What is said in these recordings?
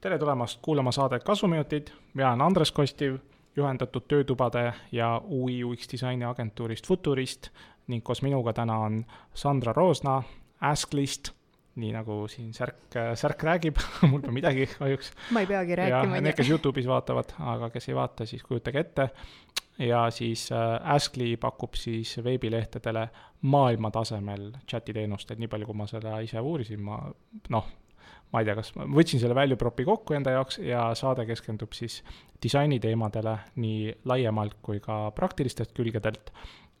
tere tulemast kuulama saadet Kasuminutid, mina olen Andres Kostiv, juhendatud töötubade ja UI UX disaini agentuurist Futurist ning koos minuga täna on Sandra Roosna Asklist, nii nagu siin Särk, Särk räägib mul pole midagi kahjuks. ma ei peagi rääkima. Need, kes Youtube'is vaatavad, aga kes ei vaata, siis kujutage ette. Ja siis äh, Askly pakub siis veebilehtedele maailmatasemel chati teenust, et nii palju, kui ma seda ise uurisin, ma noh, ma ei tea, kas ma võtsin selle value prop'i kokku enda jaoks ja saade keskendub siis disainiteemadele nii laiemalt kui ka praktilistelt külgedelt.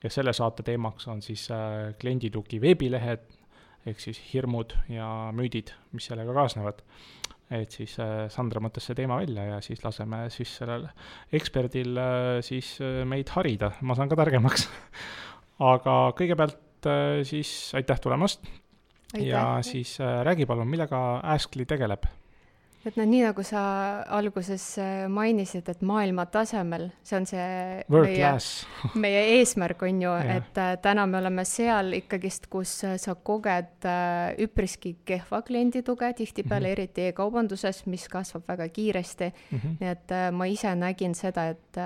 ja selle saate teemaks on siis äh, klienditugi veebilehed, ehk siis hirmud ja müüdid, mis sellega kaasnevad. Et siis äh, Sandra mõtles see teema välja ja siis laseme siis sellel eksperdil äh, siis meid harida, ma saan ka targemaks. Aga kõigepealt siis aitäh tulemast. Ja siis äh, räägi palun, millega Askly tegeleb? Et noh, nii nagu sa alguses äh, mainisid, et maailma tasemel, see on see World meie, meie eesmärk on ju et äh, täna me oleme seal ikkagist, kus äh, sa koged üpriski kehva kliendituge, tihtipeale mm -hmm. eriti e-kaubanduses, mis kasvab väga kiiresti mm. -hmm. nii et ma ise nägin seda, et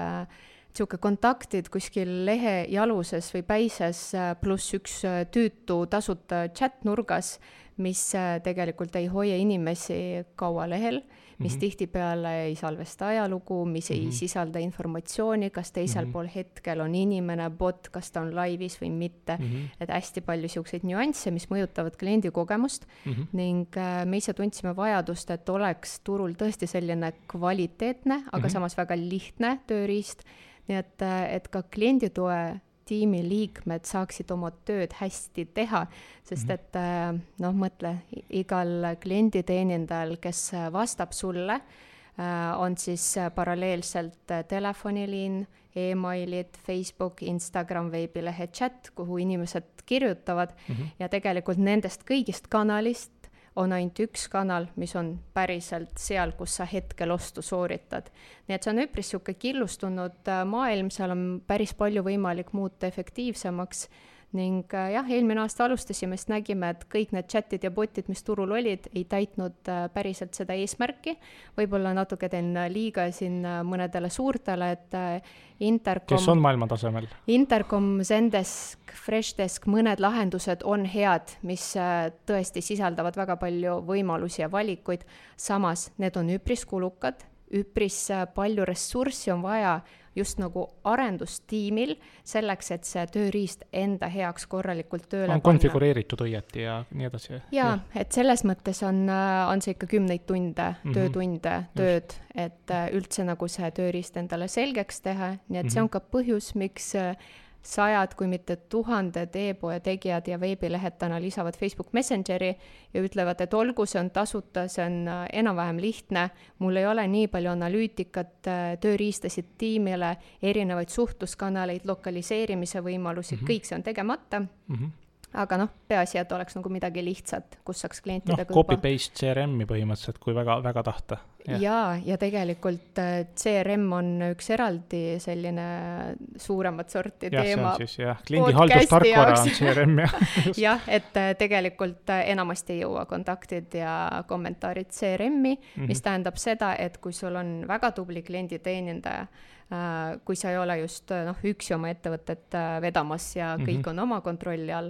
niisugune kontaktid kuskil lehe jaluses või päises, pluss üks tüütu tasuta chat nurgas, mis äh, tegelikult ei hoia inimesi kaua lehel, mis mm -hmm. tihtipeale ei salvesta ajalugu, mis mm -hmm. ei mhm. sisalda informatsiooni, kas teisel mm -hmm. pool hetkel on inimene, bot, kas ta on laivis või mitte mm, -hmm. et hästi palju niisuguseid nüansse, mis mõjutavad kliendi kogemust mm -hmm. ning me ise tundsime vajadust, et oleks turul tõesti selline kvaliteetne, aga mm -hmm. samas väga lihtne tööriist nii et, et ka klienditoe tiimi liikmed saaksid oma tööd hästi teha, sest mhm. et noh, mõtle, igal klienditeenindajal, kes vastab sulle, on siis paralleelselt telefoniliin e, emailid, Facebook, Instagram, veebilehe chat, kuhu inimesed kirjutavad mm -hmm. ja tegelikult nendest kõigist kanalist on ainult üks kanal, mis on päriselt seal, kus sa hetkel ostu sooritad. nii et see on üpris niisugune killustunud äh, maailm, seal on päris palju võimalik muuta efektiivsemaks ning äh, jah, eelmine aasta alustasime, sest nägime, et kõik need chat'id ja bot'id, mis turul olid, ei täitnud äh, päriselt seda eesmärki. võib-olla natuke teen liiga siin äh, mõnedele suurtele, et Intercom. kes on maailma tasemel? Intercom, Zendesk, Freshdesk, mõned lahendused on head, mis tõesti sisaldavad väga palju võimalusi ja valikuid. samas need on üpris kulukad, üpris palju ressurssi on vaja just nagu arendustiimil selleks, et see tööriist enda heaks korralikult tööle on panna. konfigureeritud õieti ja nii edasi? jaa ja., et selles mõttes on, on see ikka kümneid tunde mm, -hmm. töötunde, tööd, et äh, üldse nagu see tööriist endale selgeks teha, nii et mm -hmm. see on ka põhjus, miks äh, sajad, kui mitte tuhanded e-poe tegijad ja veebilehed täna lisavad Facebook Messengeri ja ütlevad, et olgu, see on tasuta, see on äh, enam-vähem lihtne, mul ei ole nii palju analüütikat, äh, tööriistasid tiimile, erinevaid suhtluskanaleid, lokaliseerimise võimalusi mm, -hmm. kõik see on tegemata mm. -hmm aga noh, peaasi, et oleks nagu midagi lihtsat, kus saaks klientidega noh, copy-paste CRM-i põhimõtteliselt, kui väga, väga tahta. jaa, ja tegelikult äh, CRM on üks eraldi selline suuremat sorti ja, teema. jah, see on CRM jah jah, et äh, tegelikult äh, enamasti ei jõua kontaktid ja kommentaarid CRM-i mm, -hmm. mis tähendab seda, et kui sul on väga tubli klienditeenindaja, kui sa ei ole just noh, üksi oma ettevõtet vedamas ja kõik mm -hmm. on oma kontrolli all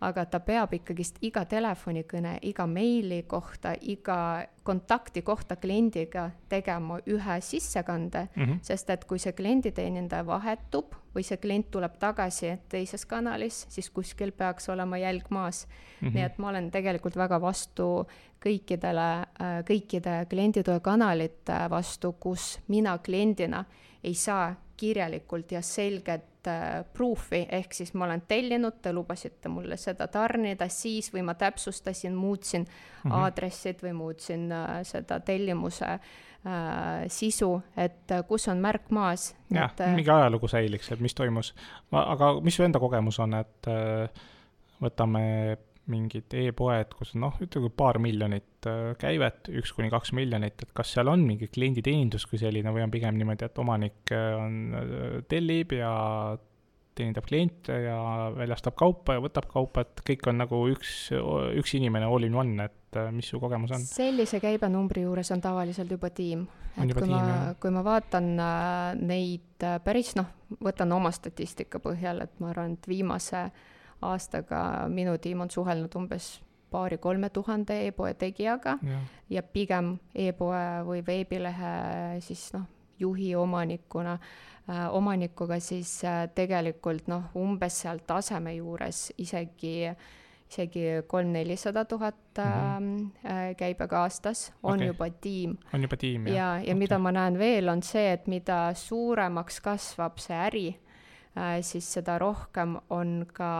aga ta peab ikkagist iga telefonikõne, iga meili kohta, iga kontakti kohta kliendiga tegema ühe sissekande mm, -hmm. sest et kui see klienditeenindaja vahetub või see klient tuleb tagasi teises kanalis, siis kuskil peaks olema jälg maas mm. -hmm. nii et ma olen tegelikult väga vastu kõikidele, äh, kõikide klienditoe kanalite vastu, kus mina kliendina ei saa kirjalikult ja selget äh, proof'i, ehk siis ma olen tellinud, te lubasite mulle seda tarnida, siis või ma täpsustasin, muutsin mm -hmm. aadressid või muutsin äh, seda tellimuse äh, sisu, et kus on märk maas. jah, mingi ajalugu säiliks, et mis toimus. aga mis su enda kogemus on, et võtame mingid e-poed, kus on noh, ütleme paar miljonit äh, käivet, üks kuni kaks miljonit, et kas seal on mingi klienditeenindus kui selline või on pigem niimoodi, et omanik äh, on, äh, tellib ja teenindab kliente ja väljastab kaupa ja võtab kaupa, et kõik on nagu üks, üks inimene all in one, et äh, mis su kogemus on? sellise käibenumbri juures on tavaliselt juba tiim. et kui tiim, ma, kui ma vaatan äh, neid äh, päris noh, võtan oma statistika põhjal, et ma arvan, et viimase aastaga minu tiim on suhelnud umbes paari-kolme tuhande e-poe tegijaga ja, ja pigem e-poe või veebilehe siis noh, juhi omanikuna äh,, omanikuga siis äh, tegelikult noh, umbes seal taseme juures isegi isegi kolm-nelisada tuhat mm -hmm. käibega aastas, on okay. juba tiim. on juba tiim, jah? ja, ja okay. mida ma näen veel, on see, et mida suuremaks kasvab see äri, Äh, siis seda rohkem on ka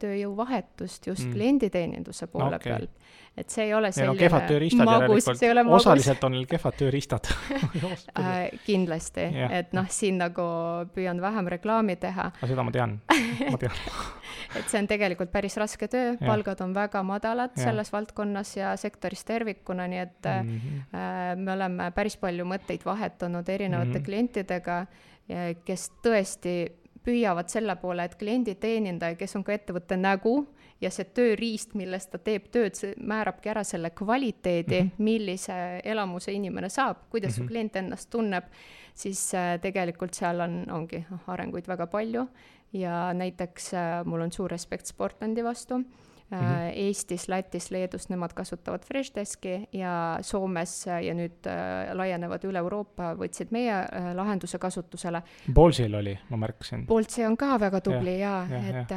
tööjõuvahetust just mm. klienditeeninduse poole no, okay. peal. et see ei ole selline no, kehvad tööriistad järelikult, osaliselt on neil kehvad tööriistad äh, kindlasti yeah., et noh, siin nagu püüan vähem reklaami teha. aga seda ma tean, ma tean et see on tegelikult päris raske töö, palgad on väga madalad ja. selles valdkonnas ja sektoris tervikuna, nii et mm -hmm. äh, me oleme päris palju mõtteid vahetanud erinevate mm -hmm. klientidega, kes tõesti püüavad selle poole, et klienditeenindaja, kes on ka ettevõtte nägu ja see tööriist, milles ta teeb tööd, see määrabki ära selle kvaliteedi mm, -hmm. millise elamuse inimene saab, kuidas mm -hmm. su mhm. klient ennast tunneb, siis äh, tegelikult seal on, ongi arenguid väga palju ja näiteks äh, mul on suur respekt Sportlandi vastu Mm -hmm. Eestis, Lätis, Leedus nemad kasutavad Freshdeski ja Soomes ja nüüd äh, laienevad üle Euroopa, võtsid meie äh, lahenduse kasutusele. Bolsil oli, ma märkasin. Boltsi on ka väga tubli ja, ja, ja et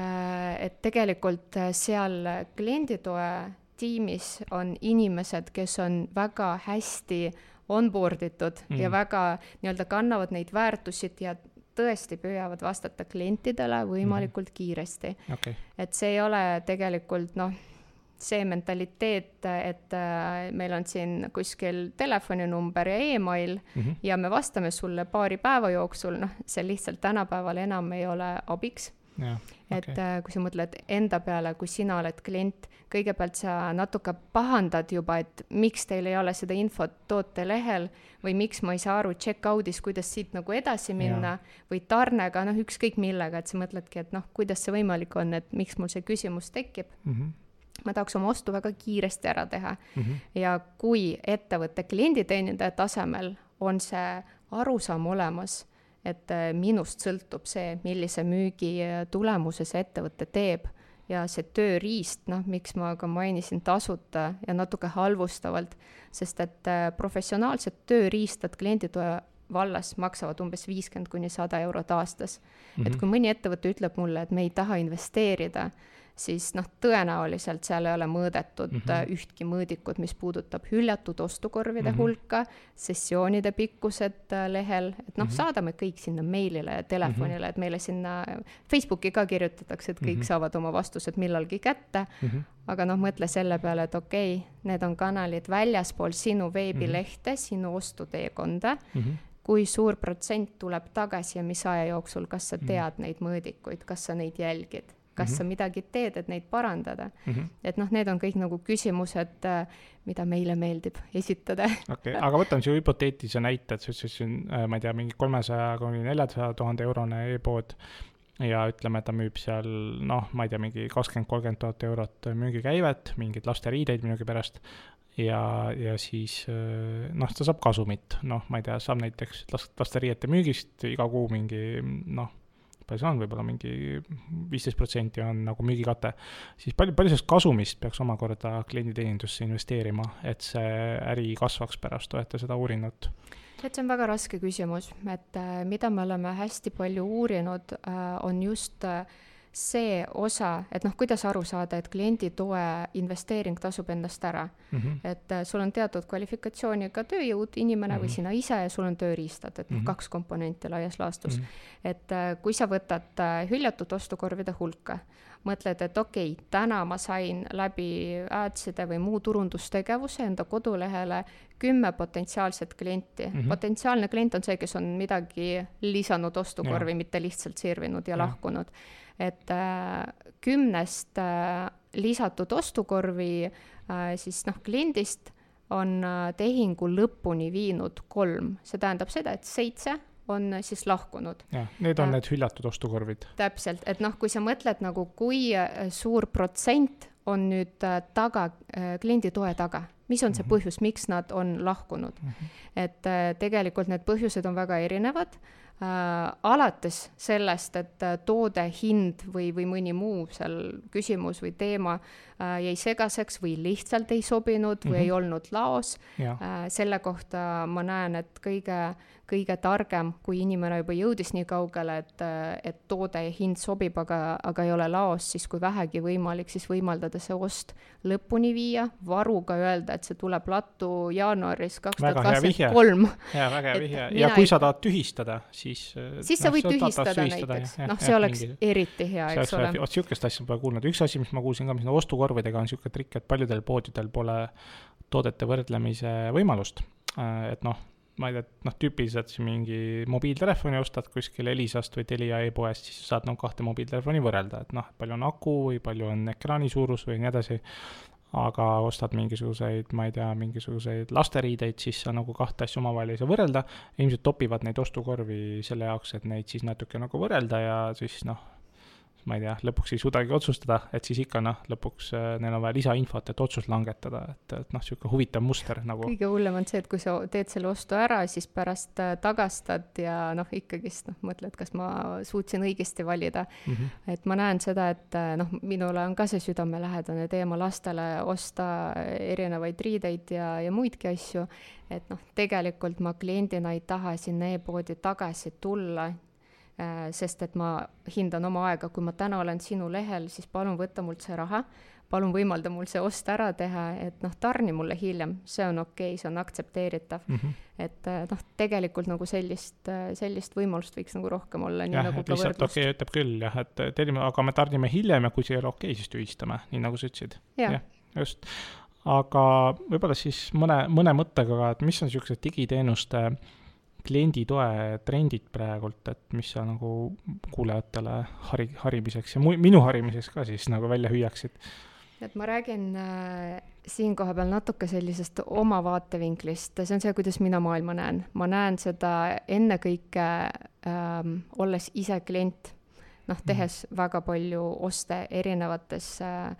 et tegelikult seal klienditoe tiimis on inimesed, kes on väga hästi onboard itud mm. ja väga nii-öelda kannavad neid väärtusid ja tõesti püüavad vastata klientidele võimalikult mm -hmm. kiiresti okay.. et see ei ole tegelikult noh, see mentaliteet, et äh, meil on siin kuskil telefoninumber ja email mm -hmm. ja me vastame sulle paari päeva jooksul, noh, see lihtsalt tänapäeval enam ei ole abiks okay. Äh, kui sa mõtled enda peale, kui sina oled klient, kõigepealt sa natuke pahandad juba, et miks teil ei ole seda infot tootelehel või miks ma ei saa aru check-out'is, kuidas siit nagu edasi minna ja. või tarnega, noh, ükskõik millega, et sa mõtledki, et noh, kuidas see võimalik on, et miks mul see küsimus tekib mm. -hmm ma tahaks oma ostu väga kiiresti ära teha mm. -hmm. ja kui ettevõtte klienditeenindaja tasemel on see arusaam olemas, et äh, minust sõltub see, millise müügi äh, see ettevõte teeb ja see tööriist, noh, miks ma ka mainisin tasuta ja natuke halvustavalt, sest et äh, professionaalsed tööriistad klienditoe vallas maksavad umbes viiskümmend kuni sada eurot aastas mm. -hmm. et mhm. kui mõni ettevõte ütleb mulle, et me ei taha investeerida siis noh, tõenäoliselt seal ei ole mõõdetud mm -hmm. ühtki mõõdikut, mis puudutab hüljatud ostukorvide mm -hmm. hulka, sessioonide pikkused äh, lehel, et noh mm -hmm., saadame kõik sinna meilile ja telefonile mm, -hmm. et meile sinna Facebooki ka kirjutatakse, et kõik mm -hmm. saavad oma vastused millalgi kätte mm. -hmm. aga noh, mõtle selle peale, et okei okay,, need on kanalid väljaspool sinu veebilehte mm, -hmm. sinu ostuteekonda mm. -hmm kui suur protsent tuleb tagasi ja mis aja jooksul, kas sa mhm. tead mm. neid mõõdikuid, kas sa neid jälgid? Kas mm -hmm. sa midagi teed, et neid parandada mm. -hmm. et noh, need on kõik nagu küsimused, äh, mida meile meeldib esitada. okei okay,, aga võtame siia hüpoteetilise näite, et sa ütlesid siin, ma ei tea, mingi kolmesaja kuni neljasaja tuhande eurone e-pood ja ütleme, ta müüb seal noh, ma ei tea, mingi kakskümmend, kolmkümmend tuhat eurot müügikäivet, mingeid lasteriideid millegipärast, ja, ja siis äh, noh, ta saab kasumit, noh, ma ei tea, saab näiteks last, lasteriiete müügist iga kuu mingi noh, see on, võib-olla mingi viisteist protsenti on nagu müügikate, siis palju, palju sellest kasumist peaks omakorda klienditeenindusse investeerima, et see äri kasvaks pärast, olete seda uurinud? et see on väga raske küsimus, et äh, mida me oleme hästi palju uurinud äh,, on just äh, see osa, et noh, kuidas aru saada, et kliendi toe investeering tasub endast ära mm. -hmm. et äh, sul on teatud kvalifikatsiooniga tööjõud, inimene mm -hmm. või mhm. sina ise ja sul on tööriistad, et noh mm -hmm., kaks komponenti laias laastus mm. -hmm. et äh, kui sa võtad äh, hüljatud ostukorvide hulka, mõtled, et okei okay,, täna ma sain läbi adside või muu turundustegevuse enda kodulehele kümme potentsiaalset klienti mm. -hmm. potentsiaalne klient on see, kes on midagi lisanud ostukorvi, mitte lihtsalt sirvinud ja, ja. lahkunud et äh, kümnest äh, lisatud ostukorvi äh, siis noh, kliendist on tehingu lõpuni viinud kolm, see tähendab seda, et seitse on siis lahkunud. jah, need on need hüljatud ostukorvid. täpselt, et noh, kui sa mõtled nagu, kui suur protsent on nüüd taga, kliendi toe taga mis on see mhm. põhjus, miks nad on lahkunud mm. -hmm. et tegelikult need põhjused on väga erinevad alates sellest, et äh, toode hind või, või mõni muu seal küsimus või teema äh, jäi segaseks või lihtsalt ei sobinud või mm -hmm. ei olnud laos. Äh, selle kohta ma näen, et kõige kõige targem, kui inimene juba jõudis nii kaugele, et, et toode ja hind sobib, aga, aga ei ole laos, siis kui vähegi võimalik, siis võimaldada see ost lõpuni viia, varuga öelda, et see tuleb lattu jaanuaris kaks tuhat kakskümmend kolm. jaa, väga hea vihje. ja kui sa tahad tühistada, siis siis sa noh, võid tühistada, tühistada näiteks, noh, see oleks mingi... eriti hea, eks ole. vot niisugust asja pole kuulnud, üks asi, mis ma kuulsin ka, mis ostukorvidega, on niisugune trikk, et paljudel poodidel pole toodete võrdlemise võimalust. et noh, ma ei tea, noh, tüüpiliselt siin mingi mobiiltelefoni ostad kuskil Elisast või Telia e-poest, siis saad noh, kahte mobiiltelefoni võrrelda, et noh, palju on aku või palju on ekraani suurus või nii edasi. aga ostad mingisuguseid, ma ei tea, mingisuguseid lasteriideid, siis sa nagu kahte asja omavahel ei saa võrrelda. ilmselt topivad neid ostukorvi selle jaoks, et neid siis natuke nagu võrrelda ja siis noh ma ei tea, lõpuks ei suudagi otsustada, et siis ikka noh, lõpuks äh, neil on vaja lisainfot, et otsust langetada, et, et noh, niisugune huvitav muster nagu. kõige hullem on see, et kui sa teed selle ostu ära, siis pärast äh, tagastad ja noh, ikkagist noh, mõtled, kas ma suutsin õigesti valida mm. -hmm. et ma näen seda, et äh, noh, minule on ka see südamelähedane teema lastele osta erinevaid riideid ja, ja muidki asju, et noh, tegelikult ma kliendina ei taha sinna e-poodi tagasi tulla sest et ma hindan oma aega, kui ma täna olen sinu lehel, siis palun võta mult see raha, palun võimalda mul see ost ära teha, et noh, tarni mulle hiljem, see on okei okay,, see on aktsepteeritav mm. -hmm. et äh, noh, tegelikult nagu sellist, äh, sellist võimalust võiks nagu rohkem olla. jah, nagu et lihtsalt okei okay, ütleb küll jah, et tellime, aga me tarnime hiljem ja kui see ei ole okei okay,, siis tühistame, nii nagu sa ütlesid ja.. jah, just. aga võib-olla siis mõne, mõne mõttega ka, et mis on niisugused digiteenuste äh, klienditoe trendid praegult, et mis sa nagu kuulajatele hari-, harimiseks ja mu-, minu harimiseks ka siis nagu välja hüüaksid? et ma räägin äh, siin kohapeal natuke sellisest oma vaatevinklist, see on see, kuidas mina maailma näen. ma näen seda ennekõike ähm, olles ise klient, noh, tehes mm. väga palju oste erinevates äh,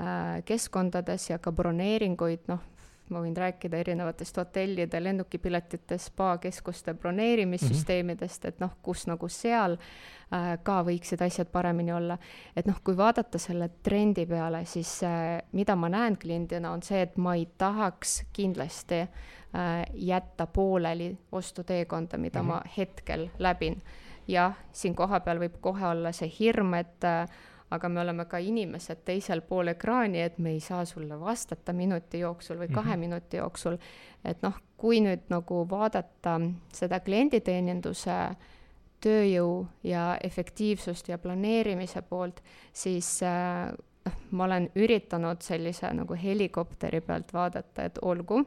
äh keskkondades ja ka broneeringuid, noh, ma võin rääkida erinevatest hotellide, lennukipiletite, spaakeskuste broneerimissüsteemidest, et noh, kus nagu seal äh, ka võiksid asjad paremini olla. et noh, kui vaadata selle trendi peale, siis äh, mida ma näen kliendina, on see, et ma ei tahaks kindlasti äh, jätta pooleli ostuteekonda, mida mm -hmm. ma hetkel läbin. jah, siin kohapeal võib kohe olla see hirm, et äh, aga me oleme ka inimesed teisel pool ekraani, et me ei saa sulle vastata minuti jooksul või kahe mm -hmm. minuti jooksul. et noh, kui nüüd nagu vaadata seda klienditeeninduse tööjõu ja efektiivsust ja planeerimise poolt, siis äh, noh, ma olen üritanud sellise nagu helikopteri pealt vaadata, et olgu,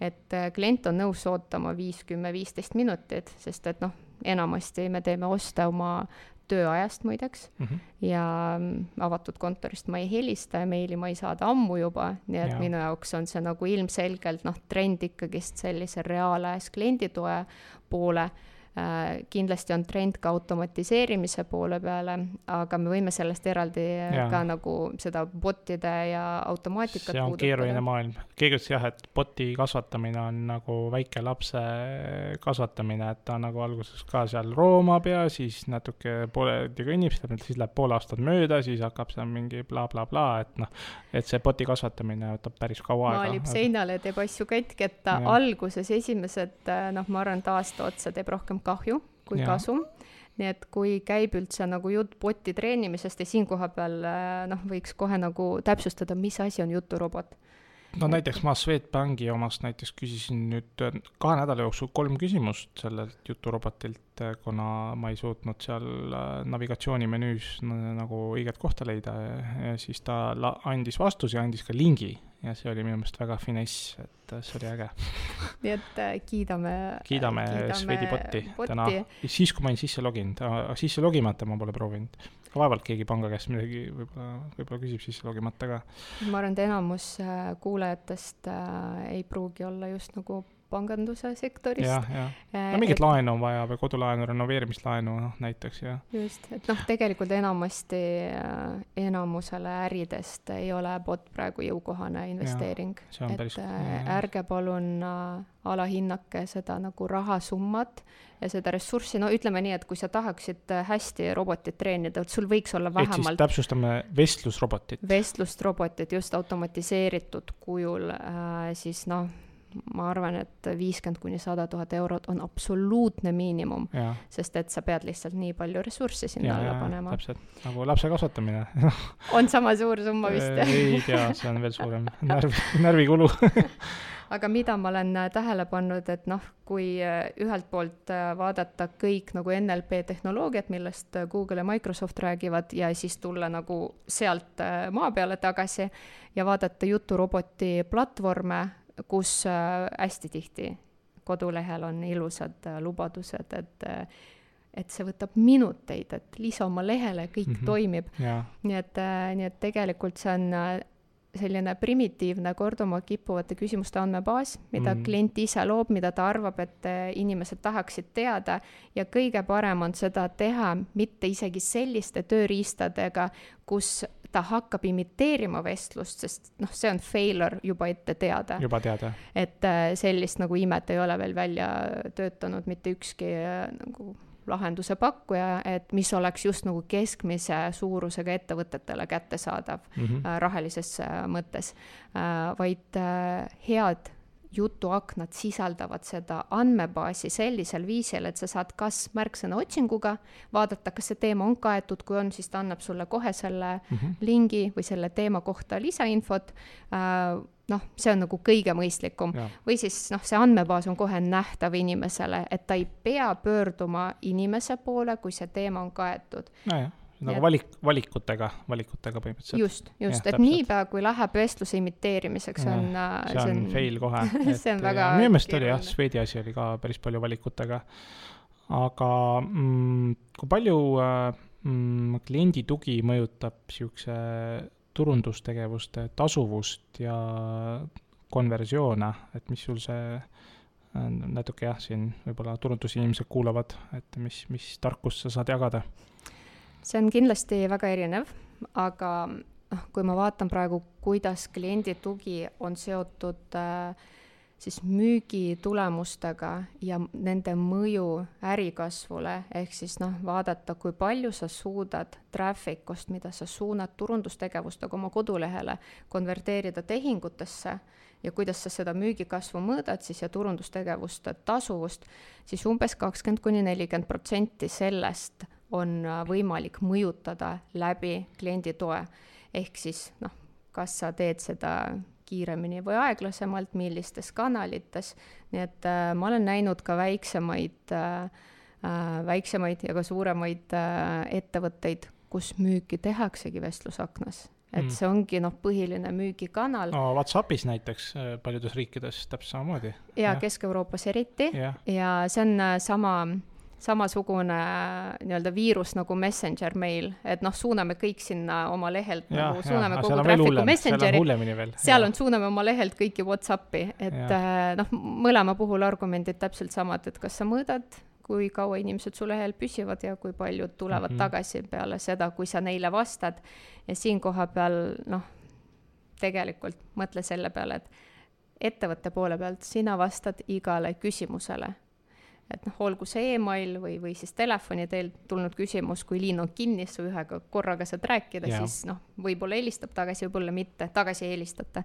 et äh, klient on nõus ootama viis, kümme, viisteist minutit, sest et noh, enamasti me teeme oste oma tööajast muideks mm -hmm. ja avatud kontorist ma ei helista ja meili ma ei saada ammu juba, nii et ja. minu jaoks on see nagu ilmselgelt noh, trend ikkagist sellise reaalajas klienditoe poole kindlasti on trend ka automatiseerimise poole peale, aga me võime sellest eraldi ja. ka nagu seda bot'ide ja automaatikat see on puudutada. keeruline maailm. keegi ütles jah, et bot'i kasvatamine on nagu väike lapse kasvatamine, et ta nagu alguses ka seal roomab ja siis natuke pooleldi kõnnib, siis läheb pool aastat mööda, siis hakkab seal mingi blablabla bla, bla, et noh, et see bot'i kasvatamine võtab päris kaua aega. maalib seinale, teeb asju katki, et ta ja. alguses esimesed noh, ma arvan, et aasta otsa teeb rohkem kahju kui ja. kasum nii et kui käib üldse nagu jutt boti treenimisest ja siin kohapeal äh, noh, võiks kohe nagu täpsustada, mis asi on juturobot. no näiteks ma Swedbanki omast näiteks küsisin nüüd äh, kahe nädala jooksul kolm küsimust sellelt juturobotilt, äh, kuna ma ei suutnud seal navigatsioonimenüüs nagu õiget kohta leida siis ta andis vastuse ja andis ka lingi ja see oli minu meelest väga finess, et äh, see oli äge. nii et äh, kiidame. kiidame, kiidame Swedi botti täna, siis kui ma olin sisse loginud, sisse logimata ma pole proovinud. vaevalt keegi panga käest midagi võib-olla, võib-olla küsib sisse logimata ka. ma arvan, et enamus äh, kuulajatest äh, ei pruugi olla just nagu panganduse sektorist. jah, jah. no mingit et, laenu on vaja või kodulaenu, renoveerimislaenu noh, näiteks ja. just, et noh, tegelikult enamasti äh, enamusele äridest ei ole bot praegu jõukohane investeering. et päris, äh, ärge palun äh, alahinnake seda nagu rahasummat ja seda ressurssi, no ütleme nii, et kui sa tahaksid äh, hästi robotit treenida, et sul võiks olla vähemalt. täpsustame vestlusrobotit. vestlusrobotit just automatiseeritud kujul äh,, siis noh ma arvan, et viiskümmend kuni sada tuhat eurot on absoluutne miinimum, sest et sa pead lihtsalt nii palju ressurssi sinna alla panema. täpselt, nagu lapse kasvatamine. On sama suur summa vist ei tea, see on veel suurem. Närv, närvikulu. Aga mida ma olen äh, tähele pannud, et noh, kui äh, ühelt poolt äh, vaadata kõik nagu NLP tehnoloogiat, millest Google ja Microsoft räägivad, ja siis tulla nagu sealt maa peale tagasi ja vaadata juturoboti platvorme kus äh, hästi tihti kodulehel on ilusad äh, lubadused, et äh, et see võtab minuteid, et lisa oma lehele, kõik mm -hmm. toimib. nii et, nii et tegelikult see on selline primitiivne korduma kippuvate küsimuste andmebaas, mida mm. klient ise loob, mida ta arvab, et inimesed tahaksid teada ja kõige parem on seda teha mitte isegi selliste tööriistadega, kus ta hakkab imiteerima vestlust, sest noh, see on failure juba ette teada. juba teada. et äh, sellist nagu imet ei ole veel välja töötanud mitte ükski äh, nagu lahenduse pakkuja, et mis oleks just nagu keskmise suurusega ettevõtetele kättesaadav mm -hmm. rahalises mõttes, vaid head jutuaknad sisaldavad seda andmebaasi sellisel viisil, et sa saad kas märksõna otsinguga vaadata, kas see teema on kaetud, kui on, siis ta annab sulle kohe selle mm -hmm. lingi või selle teema kohta lisainfot äh,. noh, see on nagu kõige mõistlikum. või siis noh, see andmebaas on kohe nähtav inimesele, et ta ei pea pöörduma inimese poole, kui see teema on kaetud no nagu valik, valikutega, valikutega põhimõtteliselt. just, just, et niipea, kui läheb vestluse imiteerimiseks, on. Äh, see on, on fail kohe see on väga. minu meelest oli jah, Swedi asi oli ka päris palju valikutega. aga mm, kui palju äh, mm, kliendi tugi mõjutab siukse turundustegevuste tasuvust ja konversioone, et mis sul see äh, natuke jah, siin võib-olla turundusinimesed kuulavad, et mis, mis tarkust sa saad jagada see on kindlasti väga erinev, aga noh, kui ma vaatan praegu, kuidas kliendi tugi on seotud äh, siis müügitulemustega ja nende mõju ärikasvule, ehk siis noh, vaadata, kui palju sa suudad traffic ust, mida sa suunad turundustegevustega oma kodulehele, konverteerida tehingutesse ja kuidas sa seda müügikasvu mõõdad siis ja turundustegevuste tasuvust, siis umbes kakskümmend kuni nelikümmend protsenti sellest on äh, võimalik mõjutada läbi kliendi toe. ehk siis noh, kas sa teed seda kiiremini või aeglasemalt, millistes kanalites, nii et äh, ma olen näinud ka väiksemaid äh, äh,, väiksemaid ja ka suuremaid äh, ettevõtteid, kus müüki tehaksegi vestlusaknas et mm. see ongi noh, põhiline müügikanal. no Whatsappis näiteks äh, paljudes riikides täpselt samamoodi. ja, ja. Kesk-Euroopas eriti ja. ja see on sama samasugune nii-öelda viirus nagu Messenger meil, et noh, suuname kõik sinna oma lehelt ja, nagu, suuname ja, kogu traffic'u Messengeri, seal on, suuname oma lehelt kõiki Whatsappi, et äh, noh, mõlema puhul argumendid täpselt samad, et kas sa mõõdad, kui kaua inimesed su lehel püsivad ja kui paljud tulevad mm -hmm. tagasi peale seda, kui sa neile vastad. ja siin koha peal noh, tegelikult mõtle selle peale, et ettevõtte poole pealt sina vastad igale küsimusele et noh, olgu see email või, või siis telefoni teel tulnud küsimus, kui liin on kinni, sa ühega korraga saad rääkida, siis noh, võib-olla helistab tagasi, võib-olla mitte, tagasi ei helistata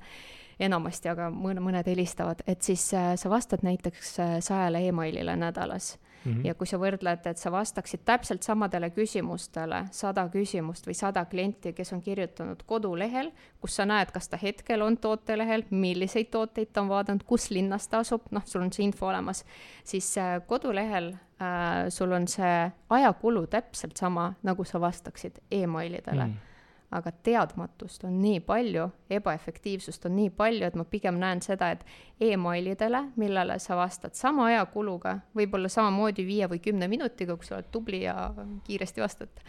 enamasti, aga mõne, mõned helistavad, et siis äh, sa vastad näiteks äh, sajale emailile nädalas mm. -hmm. ja kui sa võrdled, et sa vastaksid täpselt samadele küsimustele, sada küsimust või sada klienti, kes on kirjutanud kodulehel, kus sa näed, kas ta hetkel on tootelehel, milliseid tooteid ta on vaadanud, kus linnas ta asub, noh, sul on see info olemas, siis äh, kodulehel äh, sul on see ajakulu täpselt sama, nagu sa vastaksid emailidele mm aga teadmatust on nii palju, ebaefektiivsust on nii palju, et ma pigem näen seda, et emailidele, millele sa vastad sama ajakuluga, võib-olla samamoodi viie või kümne minutiga, kui sa oled tubli ja kiiresti vastad.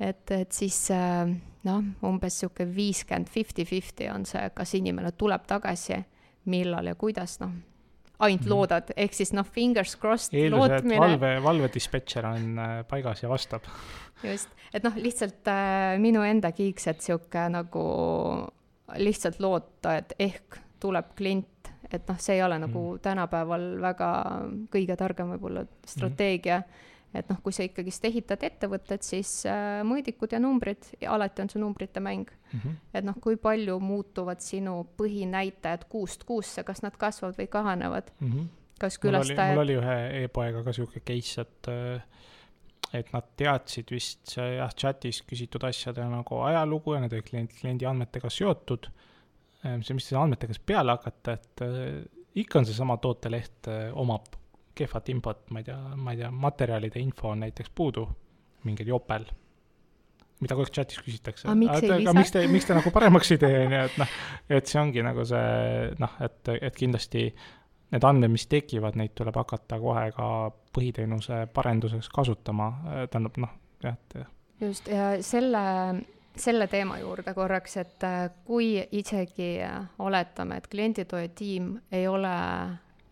et, et siis äh, noh, umbes niisugune viiskümmend, fifty-fifty on see, kas inimene tuleb tagasi, millal ja kuidas, noh ainult mm -hmm. loodad, ehk siis noh, fingers crossed eeldus, et valve, valvedispetšer on äh, paigas ja vastab. just, et noh, lihtsalt äh, minu enda kiiks, et sihuke nagu lihtsalt loota, et ehk tuleb klient, et noh, see ei ole nagu mm. tänapäeval väga kõige targem võib-olla strateegia mm et noh, kui sa ikkagist ehitad ettevõtet, siis äh, mõõdikud ja numbrid, alati on see numbrite mäng mm. -hmm. et noh, kui palju muutuvad sinu põhinäitajad kuust kuusse, kas nad kasvavad või kahanevad mm. -hmm. kas külastajad. mul oli ühe e-poega ka sihuke case, et äh, et nad teadsid vist jah, chatis küsitud asjade nagu ajalugu ja need olid klient, kliendi andmetega seotud. Äh, see, mis andmetega siis peale hakata, et äh, ikka on seesama tooteleht äh, omab kehvat infot, ma ei tea, ma ei tea, materjalide info on näiteks puudu, mingil jopel, mida kogu aeg chatis küsitakse. aga miks te, miks te nagu paremaks ei tee, on ju, et noh, et see ongi nagu see noh, et, et kindlasti need andmed, mis tekivad, neid tuleb hakata kohe ka põhiteenuse parenduseks kasutama, tähendab noh, jah, et. just, ja selle, selle teema juurde korraks, et kui isegi oletame, et klienditoe tiim ei ole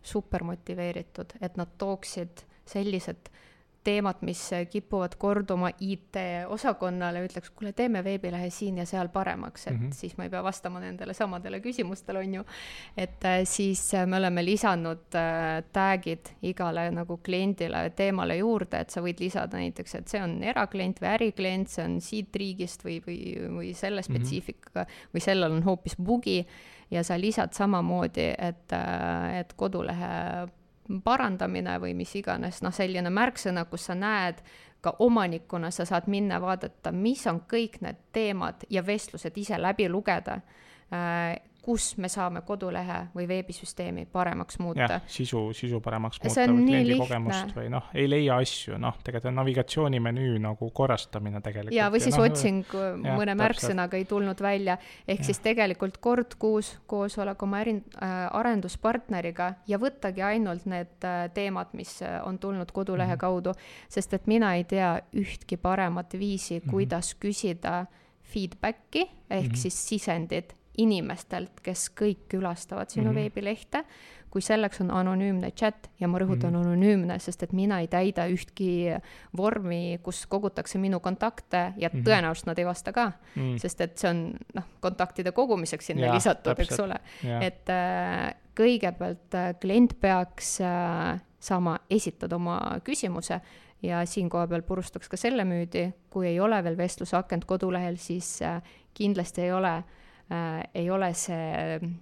super motiveeritud, et nad tooksid sellised teemad, mis kipuvad korduma IT-osakonnale, ütleks, kuule, teeme veebilehe siin ja seal paremaks, et mm -hmm. siis ma ei pea vastama nendele samadele küsimustele, on ju. et äh, siis me oleme lisanud äh, tag'id igale nagu kliendile teemale juurde, et sa võid lisada näiteks, et see on eraklient või äriklient, see on siit riigist või, või, või selle mhm. spetsiifikaga mm -hmm. või sellel on hoopis bugi ja sa lisad samamoodi, et, äh, et kodulehe parandamine või mis iganes, noh, selline märksõna, kus sa näed, ka omanikuna sa saad minna vaadata, mis on kõik need teemad ja vestlused ise läbi lugeda. Äh, kus me saame kodulehe või veebisüsteemi paremaks muuta. sisu, sisu paremaks muuta või kliendi kogemust või noh, ei leia asju, noh, tegelikult on navigatsioonimenüü nagu korrastamine tegelikult. ja, või siis ja, no, otsing ja, mõne märksõnaga ei tulnud välja, ehk ja. siis tegelikult kord kuus koosolek oma äri- äh,, arenduspartneriga ja võttagi ainult need äh, teemad, mis äh, on tulnud kodulehe mm -hmm. kaudu, sest et mina ei tea ühtki paremat viisi, mhm. kuidas mm -hmm. küsida feedback'i ehk mm -hmm. siis sisendit inimestelt, kes kõik külastavad sinu mm -hmm. veebilehte, kui selleks on anonüümne chat ja ma rõhutan mm -hmm. anonüümne, sest et mina ei täida ühtki vormi, kus kogutakse minu kontakte ja mm -hmm. tõenäoliselt nad ei vasta ka mm, -hmm. sest et see on noh, kontaktide kogumiseks sinna ja, lisatud, eks ole. et äh, kõigepealt äh, klient peaks äh, saama esitada oma küsimuse ja siin koha peal purustaks ka selle müüdi, kui ei ole veel vestlusakent kodulehel, siis äh, kindlasti ei ole äh, äh, ei ole see äh,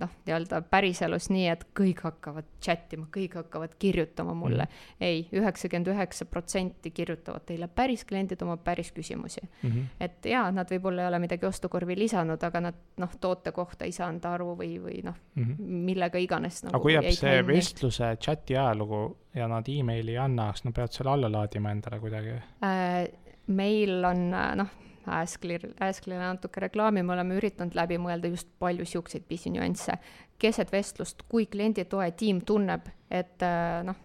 noh, nii-öelda päriselus nii, et kõik hakkavad chat ima, kõik hakkavad kirjutama mulle mm. -hmm. ei, üheksakümmend üheksa protsenti kirjutavad teile päris kliendid oma päris küsimusi mm. -hmm. et jaa, nad võib-olla ei ole midagi ostukorvi lisanud, aga nad noh, toote kohta ei saanud aru või, või noh mm -hmm., millega iganes nagu,. aga kui jääb see nenni. vestluse chati ajalugu ja nad emaili ei anna, kas nad peavad selle alla laadima endale kuidagi äh,? meil on noh Asklir, Asklile natuke reklaami, me oleme üritanud läbi mõelda just palju niisuguseid pisinüansse. keset vestlust, kui klienditoe tiim tunneb, et äh, noh,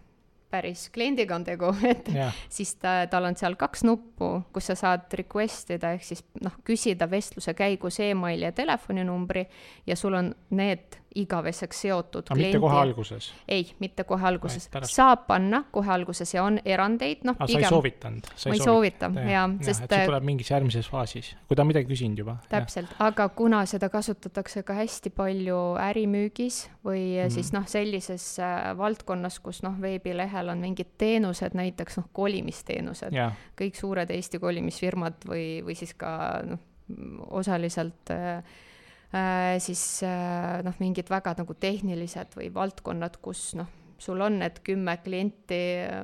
päris kliendiga on tegu, et yeah. siis ta, tal on seal kaks nuppu, kus sa saad request ida ehk siis noh, küsida vestluse käigus emaili ja telefoninumbri ja sul on need igaveseks seotud. aga kliendi... mitte kohe alguses? ei, mitte kohe alguses. saab panna kohe alguses ja on erandeid, noh. sa ei soovitanud? ma ei soovita, jaa, sest. see tuleb mingis järgmises faasis, kui ta on midagi küsinud juba. täpselt, aga kuna seda kasutatakse ka hästi palju ärimüügis või mm. siis noh, sellises äh, valdkonnas, kus noh, veebilehel on mingid teenused, näiteks noh, kolimisteenused kõik suured Eesti kolimisfirmad või, või siis ka noh, osaliselt äh, Äh, siis äh, noh, mingid väga nagu tehnilised või valdkonnad, kus noh, sul on need kümme klienti,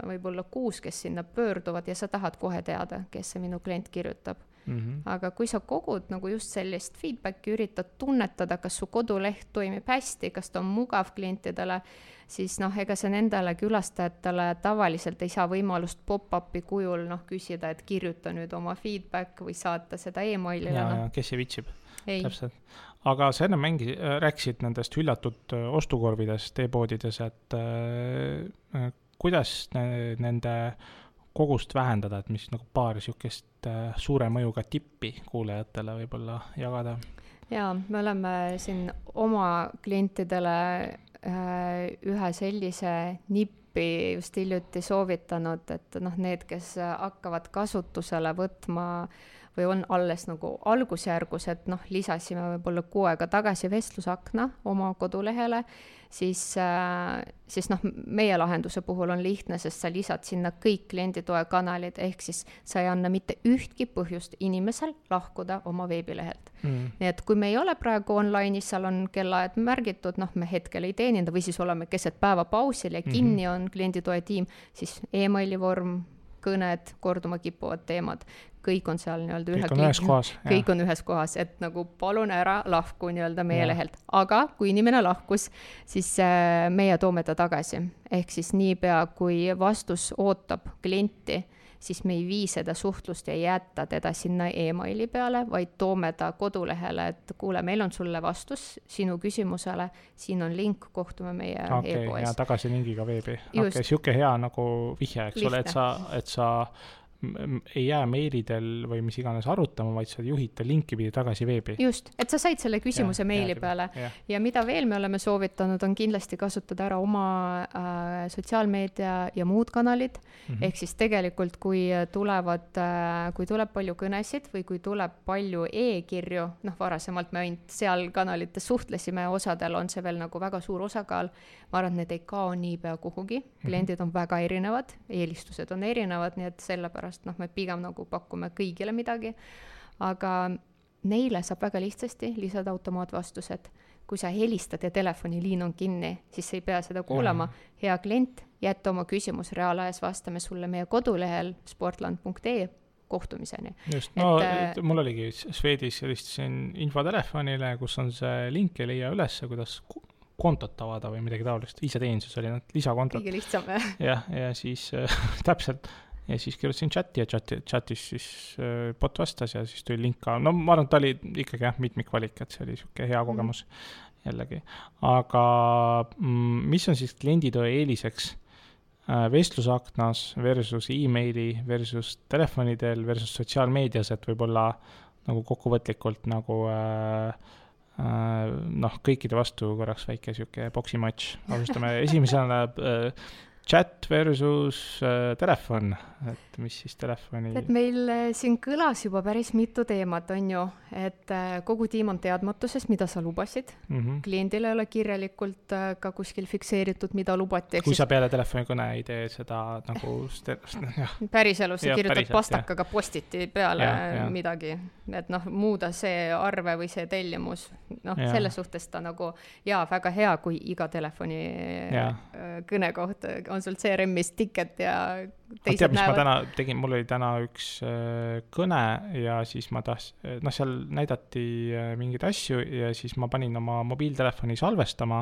võib-olla kuus, kes sinna pöörduvad ja sa tahad kohe teada, kes see minu klient kirjutab mm. -hmm. aga kui sa kogud nagu just sellist feedback'i, üritad tunnetada, kas su koduleht toimib hästi, kas ta on mugav klientidele, siis noh, ega sa nendele külastajatele tavaliselt ei saa võimalust pop-up'i kujul noh, küsida, et kirjuta nüüd oma feedback või saata seda emailile. ja no., ja kes see viitsib täpselt, aga sa enne mängi-, äh, rääkisid nendest hüljatud äh, ostukorvidest e-poodides, et äh, äh, kuidas ne, nende kogust vähendada, et mis nagu paar niisugust äh, suure mõjuga tippi kuulajatele võib-olla jagada? jaa, me oleme siin oma klientidele ühe sellise nippi just hiljuti soovitanud, et noh, need, kes hakkavad kasutusele võtma või on alles nagu algusjärgus, et noh, lisasime võib-olla kuu aega tagasi vestlusakna oma kodulehele siis, äh, siis noh, meie lahenduse puhul on lihtne, sest sa lisad sinna kõik klienditoe kanalid, ehk siis sa ei anna mitte ühtki põhjust inimesel lahkuda oma veebilehelt mm.. nii et kui me ei ole praegu online'is, seal on kellaajad märgitud, noh, me hetkel ei teeninda või siis oleme keset päeva pausil ja kinni mm -hmm. on klienditoe tiim, siis emaili vorm, kõned, korduma kippuvad teemad, kõik on seal nii-öelda ühe kõik on ühes kohas. kõik on ühes kohas, et nagu palun ära lahku nii-öelda meie ja. lehelt, aga kui inimene lahkus, siis äh, meie toome ta tagasi. ehk siis niipea, kui vastus ootab klienti, siis me ei vii seda suhtlust ja ei jäta teda sinna emaili peale, vaid toome ta kodulehele, et kuule, meil on sulle vastus sinu küsimusele, siin on link, kohtume meie okay, e-poes. tagasi lingiga veebi. okei okay,, sihuke hea nagu vihje, eks ole, et sa, et sa ei jää meilidel või mis iganes arutama, vaid sa juhid ta linki pidi tagasi veebi. just, et sa said selle küsimuse ja, meili ja, peale ja. ja mida veel me oleme soovitanud, on kindlasti kasutada ära oma äh, sotsiaalmeedia ja muud kanalid mm -hmm. ehk siis tegelikult, kui tulevad äh,, kui tuleb palju kõnesid või kui tuleb palju e-kirju, noh, varasemalt me ainult seal kanalites suhtlesime, osadel on see veel nagu väga suur osakaal, ma arvan, et need ei kao niipea kuhugi, mhm. kliendid on väga erinevad, eelistused on erinevad, nii et sellepärast noh, me pigem nagu pakume kõigile midagi, aga neile saab väga lihtsasti lisada automaatvastused. kui sa helistad ja telefoniliin on kinni, siis sa ei pea seda kuulama. hea klient, jäta oma küsimus reaalajas, vastame sulle meie kodulehel sportland.ee kohtumiseni. just, no et, äh, mul oligi Swedis, helistasin infotelefonile, kus on see link ja leia ülesse, kuidas kontot avada või midagi taolist, iseteeninduses oli nad lisakontod. kõige lihtsam jah. jah, ja siis äh, täpselt ja siis kirjutasin chati ja chati, chatis siis äh, bot vastas ja siis tuli link ka, no ma arvan, et ta oli ikkagi jah, mitmikvalik, et see oli sihuke hea mhm. kogemus mm. jällegi. aga mm, mis on siis klienditoe eeliseks äh, vestlusaknas versus emaili versus telefonidel versus sotsiaalmeedias, et võib-olla nagu kokkuvõtlikult nagu äh, noh, kõikide vastu korraks väike sihuke poksimatš, alustame esimesena äh, chat versus äh, telefon, et mis siis telefoni. et meil äh, siin kõlas juba päris mitu teemat, on ju, et äh, kogu tiim on teadmatuses, mida sa lubasid mm. -hmm. kliendil ei ole kirjalikult ka kuskil fikseeritud, mida lubati. kui siis... sa peale telefonikõne ei tee seda nagu päriselus sa kirjutad pastakaga postiti peale ja, ja. midagi, et noh, muuda see arve või see tellimus, noh, selles suhtes ta nagu jaa, väga hea, kui iga telefoni ja. kõne kohta on sul CRM-is ticket ja teised tead, mis näevad. ma täna tegin, mul oli täna üks äh, kõne ja siis ma tahtsin, noh, seal näidati äh, mingeid asju ja siis ma panin oma mobiiltelefoni salvestama,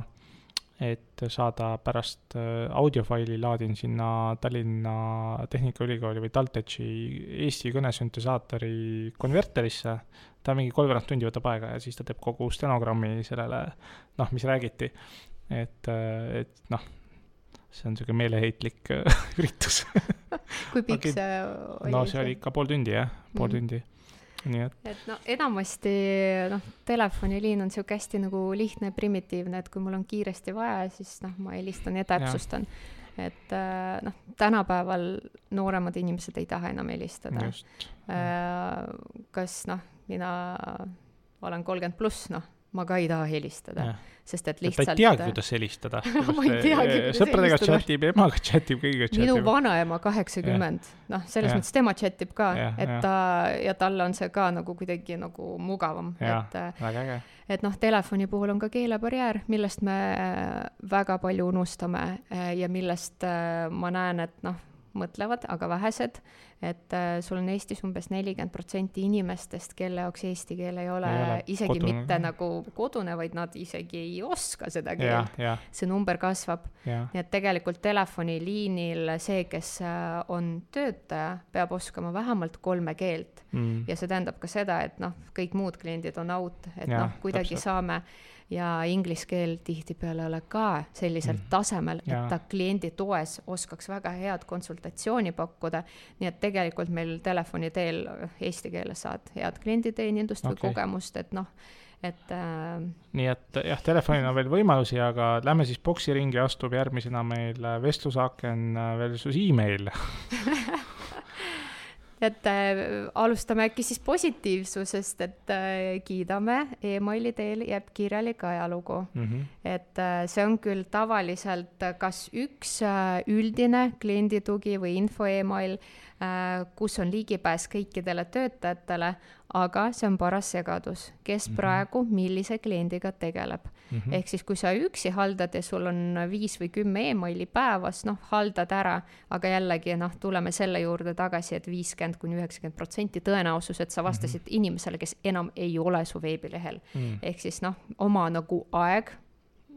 et saada pärast äh, audiofaili, laadin sinna Tallinna Tehnikaülikooli või TalTechi Eesti kõnesüntesaatori konverterisse, ta mingi kolmveerand tundi võtab aega ja siis ta teeb kogu stenogrammi sellele, noh, mis räägiti. et, et noh see on niisugune meeleheitlik äh, üritus kui pikk okay. see oli? no see oli ikka pool tundi jah, pool mm. tundi nii et. et no enamasti noh, telefoniliin on sihuke hästi nagu lihtne ja primitiivne, et kui mul on kiiresti vaja, siis noh, ma helistan ja täpsustan. et äh, noh, tänapäeval nooremad inimesed ei taha enam helistada. Äh, kas noh, mina olen kolmkümmend pluss, noh, ma ka ei taha helistada sest et lihtsalt. ta ei teagi, kuidas helistada sõpradega chatib, emaga chatib, kõigiga chatib. minu vanaema kaheksakümmend, noh, selles ja. mõttes tema chatib ka, et ta ja talle on see ka nagu kuidagi nagu mugavam, et. väga äge. et noh, telefoni puhul on ka keelebarjäär, millest me äh, väga palju unustame ja millest ma näen, et noh mõtlevad, aga vähesed, et äh, sul on Eestis umbes nelikümmend protsenti inimestest, kelle jaoks eesti keel ei ole, ei ole isegi kodune. mitte nagu kodune, vaid nad isegi ei oska seda keelt. see number kasvab. nii et tegelikult telefoniliinil see, kes äh, on töötaja, peab oskama vähemalt kolme keelt mm. ja see tähendab ka seda, et noh, kõik muud kliendid on out, et noh, kuidagi täpselt. saame ja inglise keel tihtipeale ole ka sellisel mm. tasemel, et ja. ta kliendi toes oskaks väga head konsultatsiooni pakkuda. nii et tegelikult meil telefoni teel eesti keeles saad head klienditeenindust okay. või kogemust, et noh, et äh.... nii et jah, telefonil on veel võimalusi, aga lähme siis boksiringi, astub järgmisena meil vestlusaaken versus email et äh, alustame äkki siis positiivsusest, et äh, kiidame emaili teel jääb kirjalik ajalugu mm. -hmm. et äh, see on küll tavaliselt kas üks üldine klienditugi või info email kus on ligipääs kõikidele töötajatele, aga see on paras segadus, kes mm -hmm. praegu millise kliendiga tegeleb mm. -hmm. ehk siis, kui sa üksi haldad ja sul on viis või kümme emaili päevas, noh, haldad ära, aga jällegi noh, tuleme selle juurde tagasi et, et viiskümmend kuni üheksakümmend protsenti tõenäosus, et sa vastasid mm -hmm. inimesele, kes enam ei ole su veebilehel mm. -hmm. ehk siis noh, oma nagu aeg,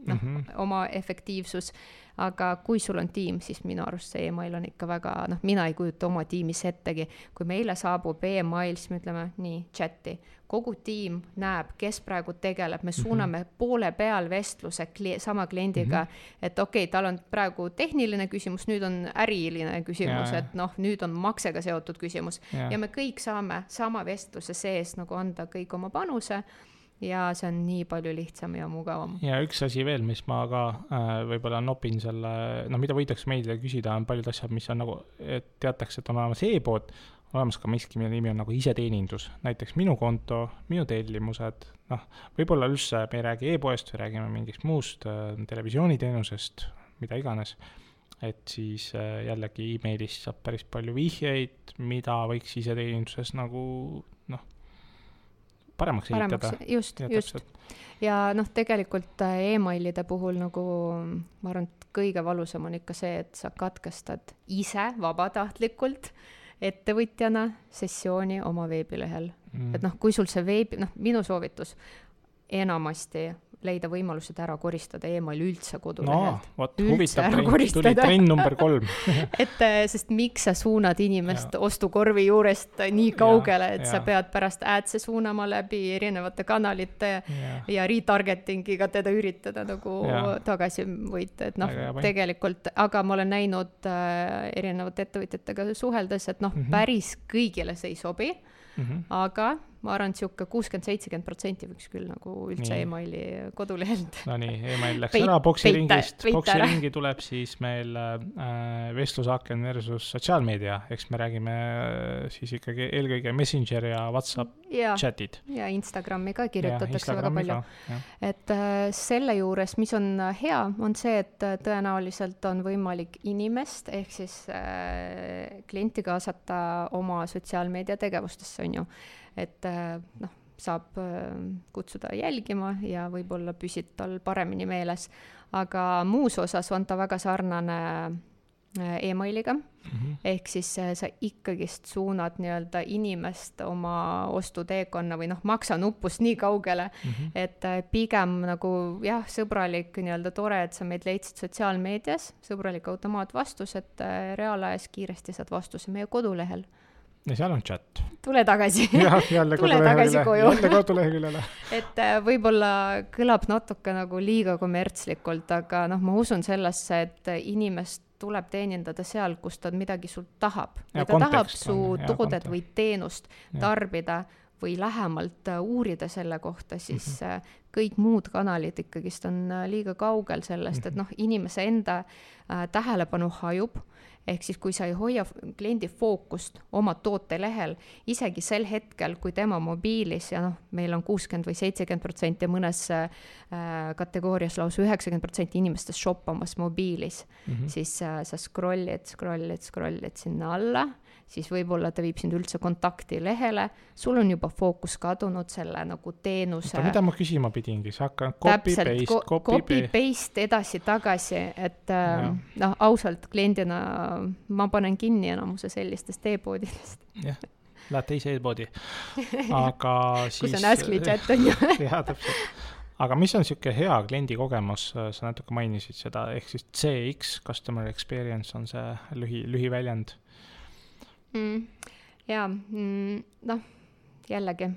noh mm -hmm., oma efektiivsus aga kui sul on tiim, siis minu arust see email on ikka väga, noh, mina ei kujuta oma tiimis ettegi, kui meile saabub email, siis me ütleme nii, chat'i, kogu tiim näeb, kes praegu tegeleb, me suuname mm -hmm. poole peal vestluse kli-, sama kliendiga mm, -hmm. et okei okay,, tal on praegu tehniline küsimus, nüüd on äriline küsimus, et noh, nüüd on maksega seotud küsimus ja. ja me kõik saame sama vestluse sees nagu anda kõik oma panuse ja see on nii palju lihtsam ja mugavam. ja üks asi veel, mis ma ka äh, võib-olla nopin selle, noh, mida võidakse meile küsida, on paljud asjad, mis on nagu, et teatakse, et on olemas e-pood, olemas ka miski, mille nimi on nagu iseteenindus, näiteks minu konto, minu tellimused, noh, võib-olla üldse me ei räägi e-poest räägime mingist muust äh, televisiooniteenusest, mida iganes, et siis äh, jällegi emailist saab päris palju vihjeid, mida võiks iseteeninduses nagu paremaks ehitada. just, just. ja noh, tegelikult äh, emailide puhul nagu ma arvan, et kõige valusam on ikka see, et sa katkestad ise vabatahtlikult ettevõtjana sessiooni oma veebilehel mm.. et noh, kui sul see veebi, noh, minu soovitus enamasti leida võimalused ära koristada email üldse kodulehelt no,. vot, huvitav trend, tuli trend number kolm et äh, sest miks sa suunad inimest ja. ostukorvi juurest nii kaugele, et ja, sa pead pärast ad'e suunama läbi erinevate kanalite ja, ja retargeting'iga teda üritada nagu ja. tagasi võita, et noh, tegelikult, aga ma olen näinud äh, erinevate ettevõtjatega suheldes, et noh mm -hmm., päris kõigile see ei sobi mm, -hmm. aga ma arvan, et sihuke kuuskümmend, seitsekümmend protsenti võiks küll nagu üldse emaili kodulehelt. Nonii, email läks Peit, ära boksiringist, boksiringi tuleb siis meil äh, vestlusaaken versus sotsiaalmeedia, eks me räägime äh, siis ikkagi eelkõige Messenger ja Whatsapp ja, chat'id. ja Instagrami ka kirjutatakse ja, väga palju. et äh, selle juures, mis on hea, on see, et äh, tõenäoliselt on võimalik inimest ehk siis äh, klienti kaasata oma sotsiaalmeedia tegevustesse, on ju et äh, noh, saab äh, kutsuda jälgima ja võib-olla püsib tal paremini meeles. aga muus osas on ta väga sarnane äh, emailiga mm, -hmm. ehk siis sa ikkagist suunad nii-öelda inimest oma ostuteekonna või noh, maksa nupust nii kaugele mm, -hmm. et pigem nagu jah, sõbralik nii-öelda tore, et sa meid leidsid sotsiaalmeedias, sõbralik automaatvastus, et reaalajas kiiresti saad vastuse meie kodulehel ja seal on chat. tule tagasi. jah, jälle koduleheküljele, jälle koduleheküljele et äh, võib-olla kõlab natuke nagu liiga kommertslikult, aga noh, ma usun sellesse, et inimest tuleb teenindada seal, kus ta midagi sult tahab. ta tahab su on, toodet kontekst. või teenust ja. tarbida või lähemalt äh, uurida selle kohta, siis mm -hmm. kõik muud kanalid ikkagist on liiga kaugel sellest, et mhm. noh, inimese enda äh, tähelepanu hajub ehk siis, kui sa ei hoia kliendi fookust oma tootelehel, isegi sel hetkel, kui tema mobiilis ja noh, meil on kuuskümmend või seitsekümmend protsenti mõnes äh, kategoorias lausa üheksakümmend protsenti inimestest shoppamas mobiilis mm, -hmm. siis äh, sa scroll'id, scroll'id, scroll'id sinna alla siis võib-olla ta viib sind üldse kontakti lehele, sul on juba fookus kadunud selle nagu teenuse. mida ma küsima pidingi, sa hakkad copy paste, copy, copy paste edasi-tagasi, et äh, noh, ausalt kliendina ma panen kinni enamuse sellistest e-poodidest. jah, lähed teise e-poodi, aga siis. kus on Askly chat on ju. jaa, täpselt aga mis on niisugune hea kliendikogemus, sa natuke mainisid seda, ehk siis CX, customer experience on see lühi, lühiväljend mm,. Jaa mm,, noh, jällegi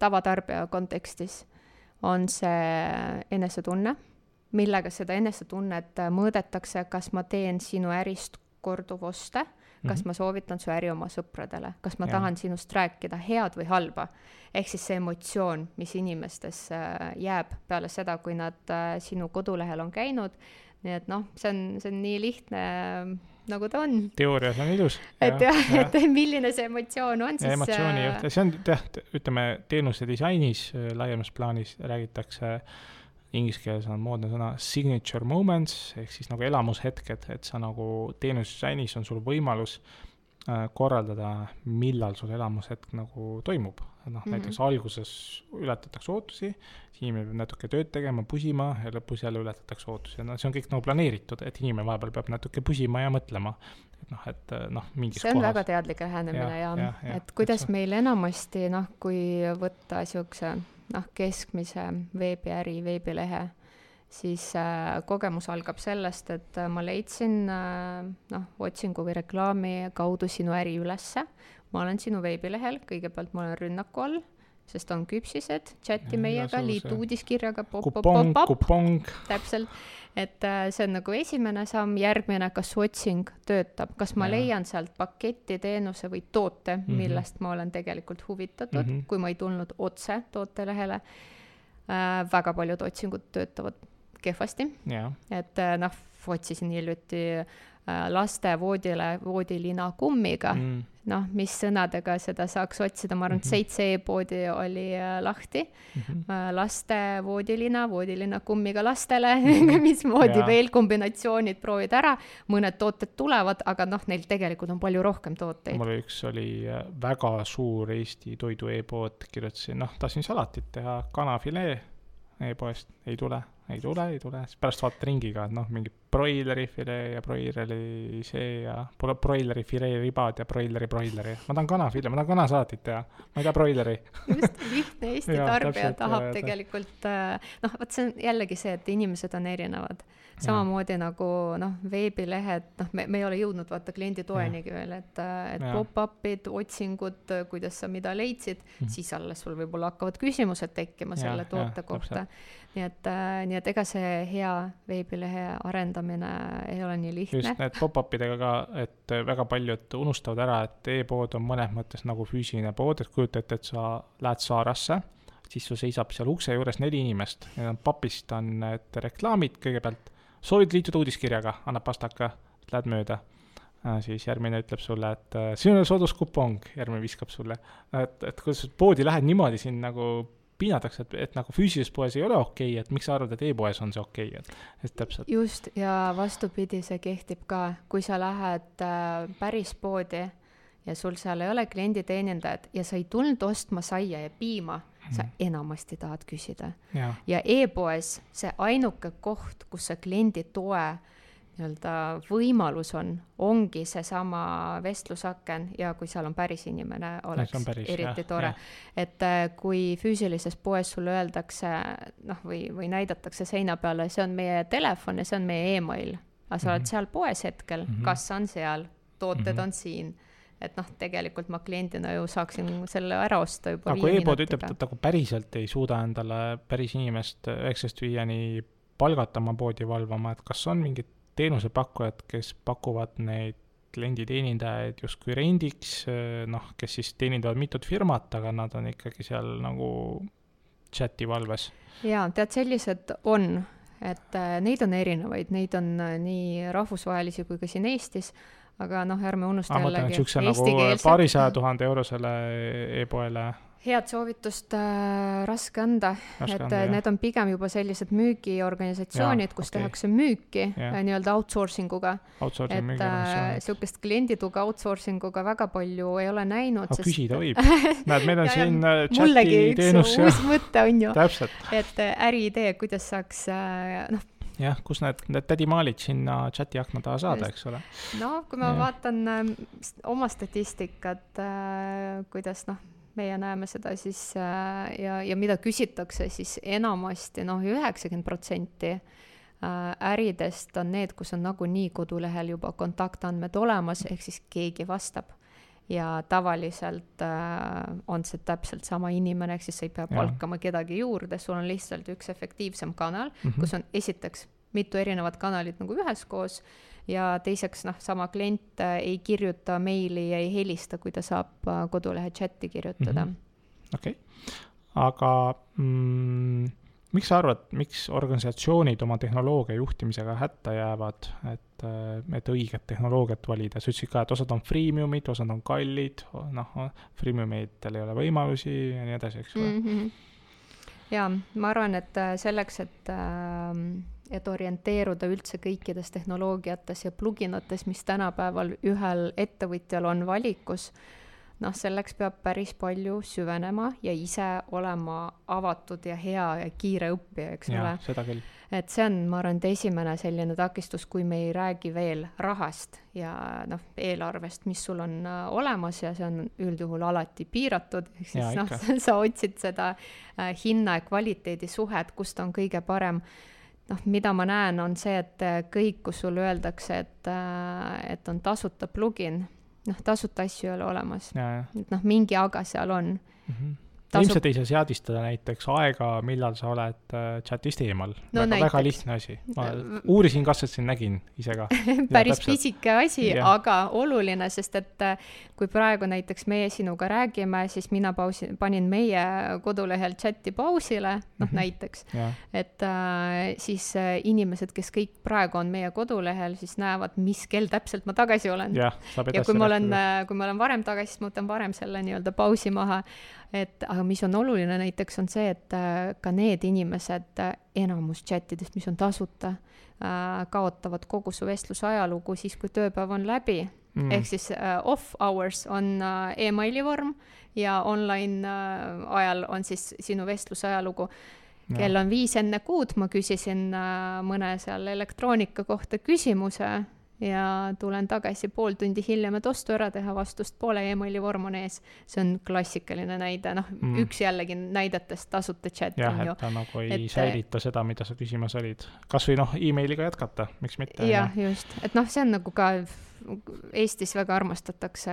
tavatarbija kontekstis on see enesetunne, millega seda enesetunnet mõõdetakse, kas ma teen sinu ärist korduvoste, kas mm -hmm. ma soovitan su äri oma sõpradele, kas ma ja. tahan sinust rääkida head või halba. ehk siis see emotsioon, mis inimestes jääb peale seda, kui nad sinu kodulehel on käinud, nii et noh, see on, see on nii lihtne nagu ta on. teoorias on ilus. et jah ja., et milline see emotsioon on siis. emotsiooni juht, see on jah, ütleme teenuse disainis äh, laiemas plaanis räägitakse, inglise keeles on moodne sõna signature moments ehk siis nagu elamushetked, et sa nagu teenuse disainis on sul võimalus äh, korraldada, millal sul elamushetk nagu toimub noh mm -hmm., näiteks alguses ületatakse ootusi, siis inimene peab natuke tööd tegema, pusima ja lõpus jälle ületatakse ootusi, no see on kõik nagu planeeritud, et inimene vahepeal peab natuke pusima ja mõtlema. et noh, et noh, mingis see on kohas. väga teadlik lähenemine ja, ja, ja, et kuidas et see... meil enamasti noh, kui võtta niisuguse noh, keskmise veebiäri, veebilehe, siis äh, kogemus algab sellest, et äh, ma leidsin äh, noh, otsingu või reklaami kaudu sinu äri ülesse ma olen sinu veebilehel, kõigepealt ma olen rünnaku all, sest on küpsised, chati meiega, liitu uudiskirjaga, täpselt, et see on nagu esimene samm, järgmine, kas otsing töötab, kas ma ja. leian sealt paketi, teenuse või toote mm, -hmm. millest ma olen tegelikult huvitatud mm, -hmm. kui ma ei tulnud otse tootelehele äh,. väga paljud otsingud töötavad kehvasti, et äh, noh, otsisin hiljuti äh, laste voodile voodilina kummiga mm noh, mis sõnadega seda saaks otsida, ma arvan, et mhm. seitse e-poodi oli äh, lahti mm. -hmm. laste voodilina, voodilina kummiga lastele -hmm. mismoodi ja. veel kombinatsioonid proovid ära, mõned tooted tulevad, aga noh, neil tegelikult on palju rohkem tooteid. mul üks oli väga suur Eesti toidu e-pood, kirjutasin, noh, tahtsin salatit teha, kanafilee e-poest, ei tule ei tule, ei tule, siis pärast vaatad ringi ka, et noh, mingi broileri filee ja broileri see ja broileri filee ribad ja broileri broileri. ma tahan kanafilee, ma tahan kanasaatit teha, ma ei taha broileri. just, lihtne Eesti tarbija tahab ja, tegelikult, äh, noh, vot see on jällegi see, et inimesed on erinevad samamoodi ja. nagu noh, veebilehed, noh, me, me ei ole jõudnud vaata klienditoenigi veel, et, et pop-up'id, otsingud, kuidas sa mida leidsid mm, -hmm. siis alles sul võib-olla hakkavad küsimused tekkima ja, selle toote ja, kohta. Nii et äh,, nii et ega see hea veebilehe arendamine ei ole nii lihtne. just need pop-up idega ka, et väga paljud unustavad ära, et e-pood on mõnes mõttes nagu füüsiline pood, et kujuta ette, et sa lähed Saarasse siis sul seisab seal ukse juures neli inimest, need on papist on need reklaamid kõigepealt soovid liituda uudiskirjaga, annab pastaka, lähed mööda äh,. siis järgmine ütleb sulle, et äh, siin on sooduskupong, järgmine viskab sulle. et, et kuidas poodi lähed niimoodi siin nagu piinatakse, et, et nagu füüsilises poes ei ole okei okay,, et miks sa arvad, et e-poes on see okei okay,, et, et täpselt. just, ja vastupidi, see kehtib ka, kui sa lähed äh, päris poodi ja sul seal ei ole klienditeenindajat ja sa ei tulnud ostma saia ja piima sa mm. enamasti tahad küsida. ja, ja e-poes see ainuke koht, kus see kliendi toe nii-öelda võimalus on, ongi seesama vestlusaken ja kui seal on päris inimene, oleks no, päris, eriti jah, tore. et äh, kui füüsilises poes sulle öeldakse noh, või, või näidatakse seina peale, see on meie telefon ja see on meie email, aga sa mm -hmm. oled mhm. seal poes hetkel mm, -hmm. kassa on seal, tooted mm -hmm. on siin et noh, tegelikult ma kliendina ju saaksin selle ära osta juba aga kui e-pood ütleb, et nagu päriselt ei suuda endale päris inimest üheksast viieni palgata oma poodi valvama, et kas on mingid teenusepakkujad, kes pakuvad neid klienditeenindajaid justkui rendiks, noh, kes siis teenindavad mitut firmat, aga nad on ikkagi seal nagu chati valves? jaa, tead, sellised on, et äh, neid on erinevaid, neid on äh, nii rahvusvahelisi kui ka siin Eestis aga noh, ärme unusta ah, jällegi niisuguse nagu paarisaja tuhande eurosele e-poele head soovitust äh, raske anda, et anda, need on pigem juba sellised müügiorganisatsioonid, kus okay. tehakse müüki äh, nii-öelda outsourcing uga. et äh, kliendituge outsourcing uga väga palju ei ole näinud. aga sest... küsida võib. näed, meil on siin äh, chati teenus. uus mõte on ju. et äh, äriidee, kuidas saaks äh, noh jah, kus need, need tädimaalid sinna chati akna taha saada, eks ole. no kui ma ja. vaatan äh, oma statistikat äh,, kuidas noh, meie näeme seda siis äh, ja, ja mida küsitakse, siis enamasti noh, üheksakümmend protsenti äh, äridest on need, kus on nagunii kodulehel juba kontaktandmed olemas, ehk siis keegi vastab ja tavaliselt äh, on see täpselt sama inimene, ehk siis sa ei pea palkama kedagi juurde, sul on lihtsalt üks efektiivsem kanal mm, -hmm. kus on esiteks mitu erinevat kanalit nagu üheskoos. Ja teiseks noh, sama klient äh, ei kirjuta meili ja ei helista, kui ta saab äh, kodulehe chati kirjutada. -hmm. okei. Aga mm, miks sa arvad, miks organisatsioonid oma tehnoloogia juhtimisega hätta jäävad, et, äh, et õiget tehnoloogiat valida, sa ütlesid ka, et osad on freemium'id, osad on kallid, noh, freemium'itel ei ole võimalusi ja nii edasi, eks ole. Mm -hmm.. jaa, ma arvan, et selleks, et äh, et orienteeruda üldse kõikides tehnoloogiates ja pluginates, mis tänapäeval ühel ettevõtjal on valikus, noh, selleks peab päris palju süvenema ja ise olema avatud ja hea ja kiire õppija, eks ole. seda küll. et see on, ma arvan, et esimene selline takistus, kui me ei räägi veel rahast ja noh, eelarvest, mis sul on äh, olemas ja see on üldjuhul alati piiratud, ehk siis noh, sa otsid seda äh, hinna ja kvaliteedi suhet, kust on kõige parem noh, mida ma näen, on see, et äh, kõik, kus sulle öeldakse, et, äh, et on tasuta plugin, noh, tasuta asju ei ole olemas. et noh, mingi aga seal on mm. -hmm tasub... ilmselt ei saa seadistada näiteks aega, millal sa oled äh, chatist eemal no,. väga, väga lihtne asi. ma uurisin, katsusin, nägin ise ka päris pisike asi, aga oluline, sest et äh, kui praegu näiteks meie sinuga räägime, siis mina pausi, panin meie kodulehel chati pausile, noh mm -hmm. näiteks. et äh, siis äh, inimesed, kes kõik praegu on meie kodulehel, siis näevad, mis kell täpselt ma tagasi olen. ja, kui ma olen, äh, kui ma olen varem tagasi, siis ma võtan varem selle nii-öelda pausi maha et aga mis on oluline näiteks, on see, et äh, ka need inimesed, äh, enamus chatidest, mis on tasuta, äh, kaotavad kogu su vestluse ajalugu siis, kui tööpäev on läbi. Mm.. ehk siis off hours on emaili vorm ja online ajal on siis sinu vestluse ajalugu. Kell on viis enne kuud, ma küsisin mõne seal elektroonika kohta küsimuse ja tulen tagasi pool tundi hiljem, et ostu ära teha, vastust pole, emaili vorm on ees. see on klassikaline näide, noh mm., üks jällegi näidetest tasuta chat jah, et ta nagu ei et, säilita seda, mida sa küsimas olid. kas või noh, emailiga jätkata, miks mitte. jah, just, et noh, see on nagu ka Eestis väga armastatakse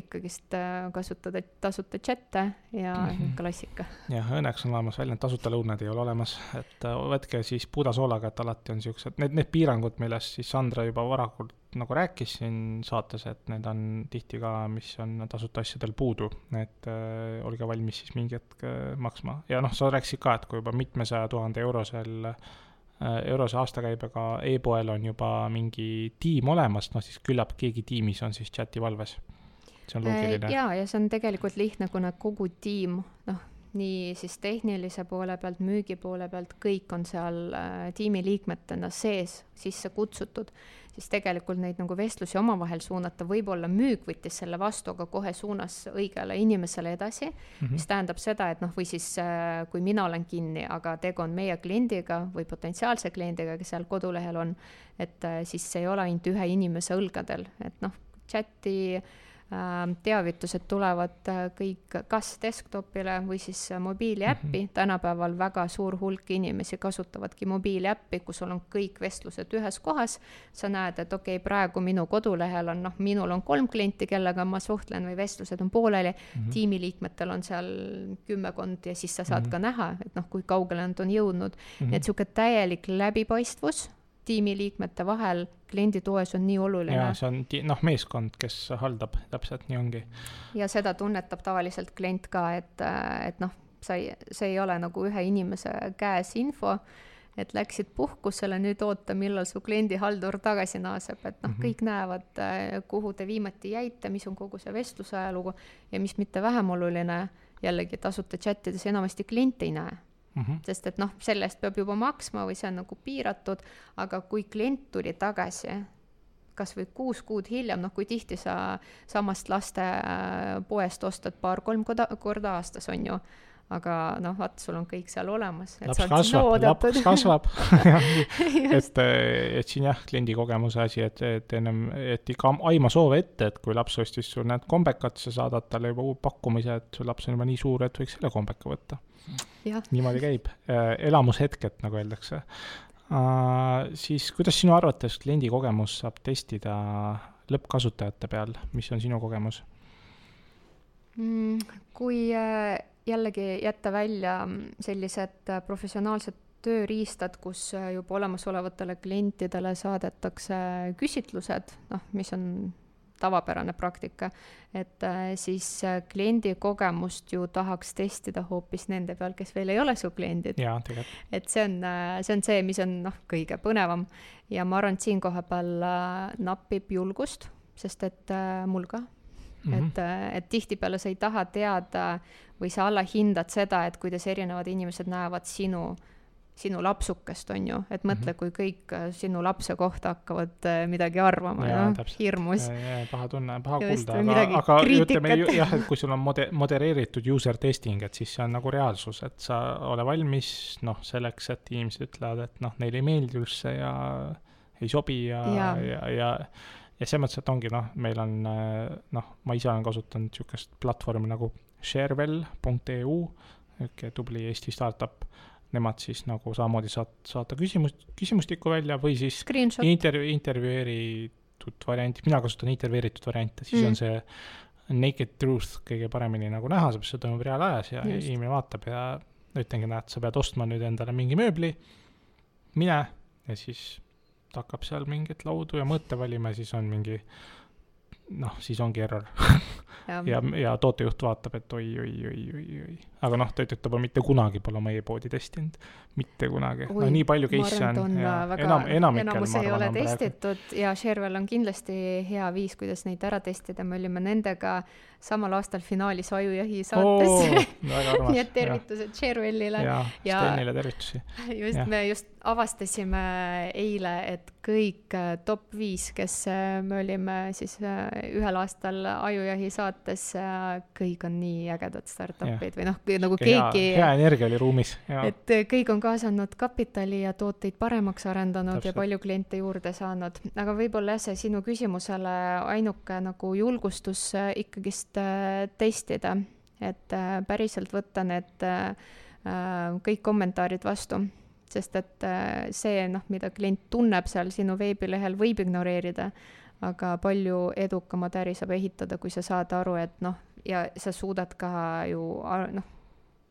ikkagist äh, kasutada tasuta chat'e ja mm -hmm. klassika. jah, õnneks on olemas väljend tasuta lõunad ei ole olemas, et äh, võtke siis pudasoolaga, et alati on siuksed, need, need piirangud, millest siis Sandra juba varakult nagu rääkis siin saates, et need on tihti ka, mis on tasuta asjadel puudu, et äh, olge valmis siis mingi hetk äh, maksma ja noh, sa rääkisid ka, et kui juba mitmesaja tuhande eurosel äh, Äh, eurose aastakäibega e-poel on juba mingi tiim olemas, noh siis küllap keegi tiimis on siis chati valves. see on loogiline. Äh, jaa, ja see on tegelikult lihtne, kuna kogu tiim, noh, nii siis tehnilise poole pealt, müügi poole pealt, kõik on seal äh, tiimiliikmetena sees sisse kutsutud siis tegelikult neid nagu vestlusi omavahel suunata, võib-olla müük võttis selle vastu, aga kohe suunas õigele inimesele edasi mm, -hmm. mis tähendab seda, et noh, või siis äh, kui mina olen kinni, aga tegu on meie kliendiga või potentsiaalse kliendiga, kes seal kodulehel on, et äh, siis see ei ole ainult ühe inimese õlgadel, et noh, chati äh, teavitused tulevad äh, kõik kas desktopile või siis äh, mobiiliäppi mm. -hmm. tänapäeval väga suur hulk inimesi kasutavadki mobiiliäppi, kus sul on kõik vestlused ühes kohas. sa näed, et okei okay,, praegu minu kodulehel on noh, minul on kolm klienti, kellega ma suhtlen või vestlused on pooleli mm. -hmm. tiimiliikmetel on seal kümmekond ja siis sa saad mm -hmm. ka näha, et noh, kui kaugele nad on jõudnud mm. -hmm. nii et sihuke täielik läbipaistvus tiimiliikmete vahel klienditoes on nii oluline. jaa, see on noh, meeskond, kes haldab, täpselt nii ongi. ja seda tunnetab tavaliselt klient ka, et, et noh, sa ei, see ei ole nagu ühe inimese käes info, et läksid puhkusele, nüüd oota, millal su kliendihaldur tagasi naaseb, et noh mm -hmm., kõik näevad, kuhu te viimati jäite, mis on kogu see vestluse ajalugu ja mis mitte vähem oluline, jällegi tasuta chat ides enamasti klient ei näe Mm -hmm. sest et noh, selle eest peab juba maksma või see on nagu piiratud, aga kui klient tuli tagasi, kas või kuus kuud hiljem, noh, kui tihti sa samast lastepoest ostad paar-kolm korda, korda aastas, on ju, aga noh, vaat sul on kõik seal olemas. laps kasvab, laps kasvab et, et siin jah, kliendi kogemuse asi, et, et ennem, et ikka aima soove ette, et kui laps ostis sul need kombekad, sa saadad talle juba uue pakkumise, et su laps on juba nii suur, et võiks selle kombeka võtta niimoodi käib, äh, elamushetked, nagu öeldakse uh,. siis kuidas sinu arvates kliendi kogemus saab testida lõppkasutajate peal, mis on sinu kogemus? kui äh, jällegi jätta välja sellised professionaalsed tööriistad, kus juba olemasolevatele klientidele saadetakse küsitlused, noh, mis on tavapärane praktika, et äh, siis äh, kliendi kogemust ju tahaks testida hoopis nende peal, kes veel ei ole su kliendid. et see on, äh, see on see, mis on noh, kõige põnevam ja ma arvan, et siin koha peal napib julgust, sest et mul ka Mm -hmm. et, et tihtipeale sa ei taha teada või sa allahindad seda, et kuidas erinevad inimesed näevad sinu äh, sinu lapsukest, on ju, et mõtle mm, -hmm. kui kõik äh, sinu lapse kohta hakkavad äh, midagi arvama, noh, hirmus. paha tunne, paha Just, kuulda, aga, aga ütleme jah, et kui sul on mode-, modereeritud user testing, et siis see on nagu reaalsus, et sa ole valmis, noh, selleks, et inimesed ütlevad, et noh, neile ei meeldi üldse ja ei sobi ja, ja, ja, ja ja selles mõttes, et ongi noh, meil on noh, ma ise olen kasutanud niisugust platvormi nagu sharewell.eu, niisugune tubli Eesti startup. Nemad siis nagu samamoodi saat-, saata küsimus, küsimustikku välja või siis intervjuu, intervjueeritud variant, mina kasutan intervjueeritud variante, siis mm. on see naked truth kõige paremini nagu näha, seepärast see toimub reaalajas ja inimene vaatab ja ütlengi, näed, sa pead ostma nüüd endale mingi mööbli, mine ja siis ta hakkab seal mingit laudu ja mõõte valima ja siis on mingi noh, siis ongi error ja, ja, ja tootejuht vaatab, et oi, oi, oi, oi, oi. aga noh, ta ütleb, ta pole mitte kunagi pole oma e-poodi testinud, mitte kunagi. no nii palju case'e on, on ja väga, enam, enamikel enamus ei ole testitud praegu. ja Sharewell on kindlasti hea viis, kuidas neid ära testida, me olime nendega samal aastal finaalis Ajujahi saates oh,. nii et tervitused Sharewellile. ja, ja Stenile tervitusi. just, me just avastasime eile, et kõik äh, top viis, kes äh, me olime siis äh, ühel aastal Ajujahi saates, kõik on nii ägedad startup'id või noh, nagu keegi. hea energia oli ruumis. et kõik on kaasanud kapitali ja tooteid paremaks arendanud Täpselt. ja palju kliente juurde saanud, aga võib-olla jah, see sinu küsimusele ainuke nagu julgustus ikkagist testida, et päriselt võtta need kõik kommentaarid vastu sest et see, noh, mida klient tunneb seal sinu veebilehel, võib ignoreerida, aga palju edukamat äri saab ehitada, kui sa saad aru, et noh, ja sa suudad ka ju noh,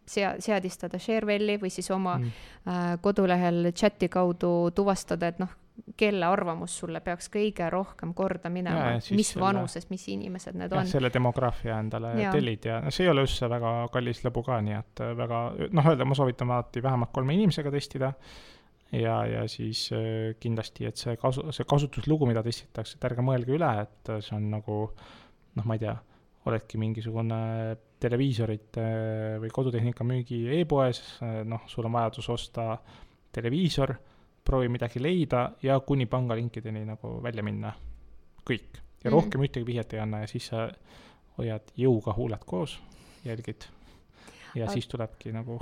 sea-, seadistada Sharewelli või siis oma mm. äh, kodulehel chati kaudu tuvastada, et noh, kelle arvamus sulle peaks kõige rohkem korda minema, mis selle, vanuses, mis inimesed need jah, on. selle demograafia endale ja. tellid ja no see ei ole üldse väga kallis lõbu ka, nii et äh, väga noh, öelda ma soovitan alati vähemalt kolme inimesega testida ja, ja siis äh, kindlasti, et see kasu, see kasutuslugu, mida testitakse, et ärge mõelge üle, et see on nagu noh, ma ei tea, oledki mingisugune televiisorite või kodutehnika müügi e-poes, noh, sul on vajadus osta televiisor, proovi midagi leida ja kuni pangalinkideni nagu välja minna, kõik. ja mm. rohkem ühtegi vihjet ei anna ja siis sa hoiad jõuga huuled koos, jälgid. ja Aga... siis tulebki nagu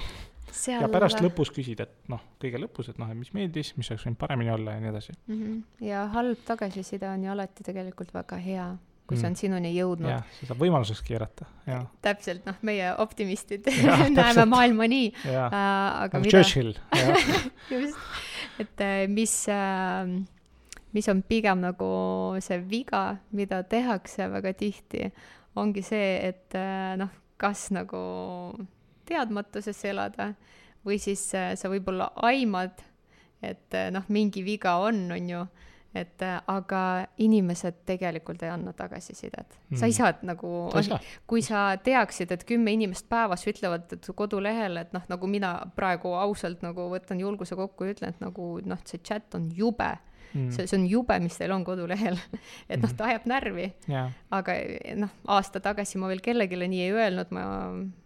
Seal... ja pärast lõpus küsid, et noh, kõige lõpus, et noh, et mis meeldis, mis oleks võinud paremini olla ja nii edasi mm. -hmm. ja halb tagasiside on ju alati tegelikult väga hea kui see on mm. sinuni jõudnud. jah, saab võimaluseks keerata, jaa. täpselt, noh, meie optimistid ja, näeme maailma nii. Aga nagu mida... Churchill just, et äh, mis uh,, mis on pigem nagu see viga, mida tehakse väga tihti, ongi see, et uh, noh, kas nagu teadmatuses elada või siis sa võib-olla aimad, et noh, mingi viga on, on ju et äh, aga inimesed tegelikult ei anna tagasisidet. Mm.. sa ei saa. nagu, kui sa teaksid, et kümme inimest päevas ütlevad kodulehel, et noh, nagu mina praegu ausalt nagu võtan julguse kokku ja ütlen, et nagu noh, see chat on jube. Mm.. see, see on jube, mis teil on kodulehel. Et noh, ta ajab närvi. Yeah.. aga noh, aasta tagasi ma veel kellelegi nii ei öelnud, ma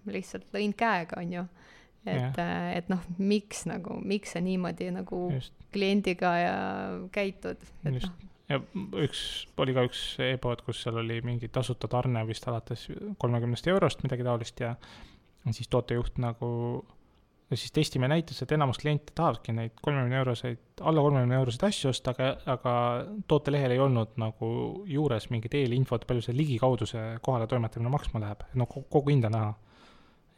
lihtsalt lõin käega, onju et, äh, et noh, miks nagu, miks sa niimoodi nagu Just. kliendiga ja käitud, et Just. noh ja üks, oli ka üks e-pood, kus seal oli mingi tasuta tarne vist alates kolmekümnest eurost, midagi taolist ja siis tootejuht nagu, siis testimine näitas, et enamus kliente tahavadki neid kolmekümne euroseid, alla kolmekümne euroseid asju osta, aga, aga tootelehel ei olnud nagu juures mingit eelinfot, palju see ligikaudu see kohale toimetamine maksma läheb, no kogu hinda näha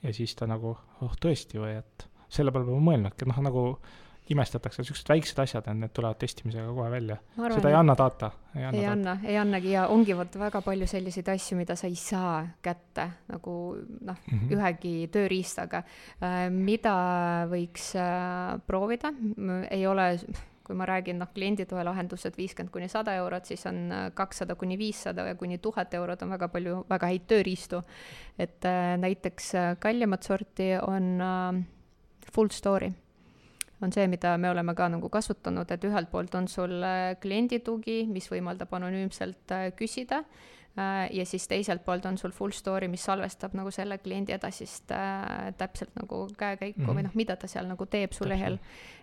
ja siis ta nagu, oh tõesti või, et selle peale pole mõelnudki, noh nagu imestatakse, niisugused väiksed asjad need tulevad testimisega kohe välja. Seda ei anna data, ei anna. ei anna, ei annagi ja ongi vot väga palju selliseid asju, mida sa ei saa kätte nagu noh mm -hmm., ühegi tööriistaga, äh, mida võiks äh, proovida, ei ole kui ma räägin, noh, klienditoe lahendused viiskümmend kuni sada eurot, siis on äh, kakssada kuni viissada ja kuni tuhat eurot on väga palju väga häid tööriistu. et äh, näiteks kallimat sorti on äh, full story on see, mida me oleme ka nagu kasutanud, et ühelt poolt on sul äh, kliendi tugi, mis võimaldab anonüümselt äh, küsida, äh, ja siis teiselt poolt on sul full story, mis salvestab nagu selle kliendi edasist äh, täpselt nagu käekäiku mm -hmm. või mhm. noh, mida ta seal nagu teeb su lehel.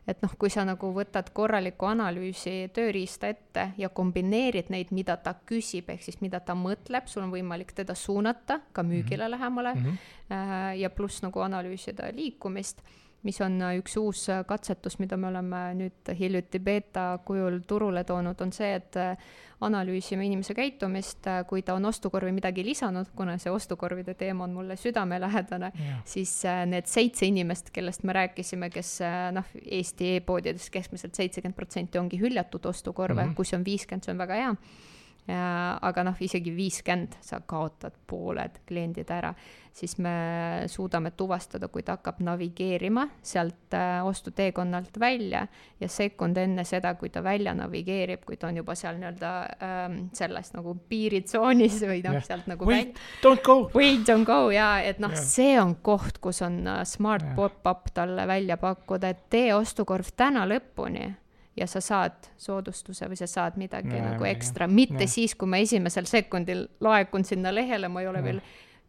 et noh, kui sa nagu võtad korraliku analüüsi tööriista ette ja kombineerid neid, mida ta küsib, ehk siis mida ta mõtleb, sul on võimalik teda suunata ka müügile mm -hmm. lähemale mm -hmm. äh, ja pluss nagu analüüsida liikumist mis on äh, üks uus äh, katsetus, mida me oleme nüüd hiljuti beeta kujul turule toonud, on see, et äh, analüüsime inimese käitumist, kui ta on ostukorvi midagi lisanud, kuna see ostukorvide teema on mulle südamelähedane, siis need seitse inimest, kellest me rääkisime, kes noh, Eesti e-poodides keskmiselt seitsekümmend protsenti ongi hüljatud ostukorve mm, -hmm. kui see on viiskümmend, see on väga hea aga noh, isegi viiskümmend, sa kaotad pooled kliendid ära, siis me suudame tuvastada, kui ta hakkab navigeerima sealt äh, ostuteekonnalt välja ja sekund enne seda, kui ta välja navigeerib, kui ta on juba seal nii-öelda ähm, selles nagu piiritsoonis või noh yeah., sealt nagu wait, don't go! Wait, don't go ja et noh yeah., see on koht, kus on uh, smart yeah. pop-up talle välja pakkuda, et tee ostukorv täna lõpuni ja sa saad soodustuse või sa saad midagi ja, nagu ekstra, mitte ja. siis, kui ma esimesel sekundil laekun sinna lehele, ma ei ole ja. veel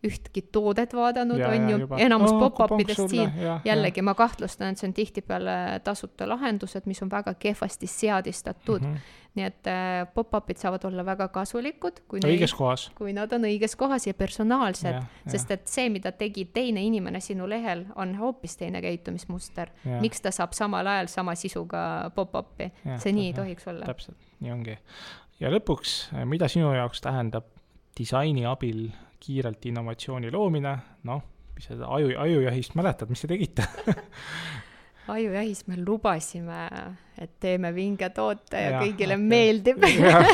ühtki toodet vaadanud, on ju, enamus oh, pop-up idest siin, jällegi ja. ma kahtlustan, et see on tihtipeale tasuta lahendused, mis on väga kehvasti seadistatud mm. -hmm. Nii et äh, pop-up'id saavad olla väga kasulikud, kui õiges neid, kohas. kui nad on õiges kohas ja personaalsed, sest et see, mida tegi teine inimene sinu lehel, on hoopis teine käitumismuster. miks ta saab samal ajal sama sisuga pop-up'i, see nii ei tohiks olla. täpselt, nii ongi. ja lõpuks, mida sinu jaoks tähendab disaini abil kiirelt innovatsiooni loomine, noh, mis seda aju, ajujahist mäletad, mis te tegite ajujahis me lubasime, et teeme vinge toote ja, ja kõigile okay. meeldib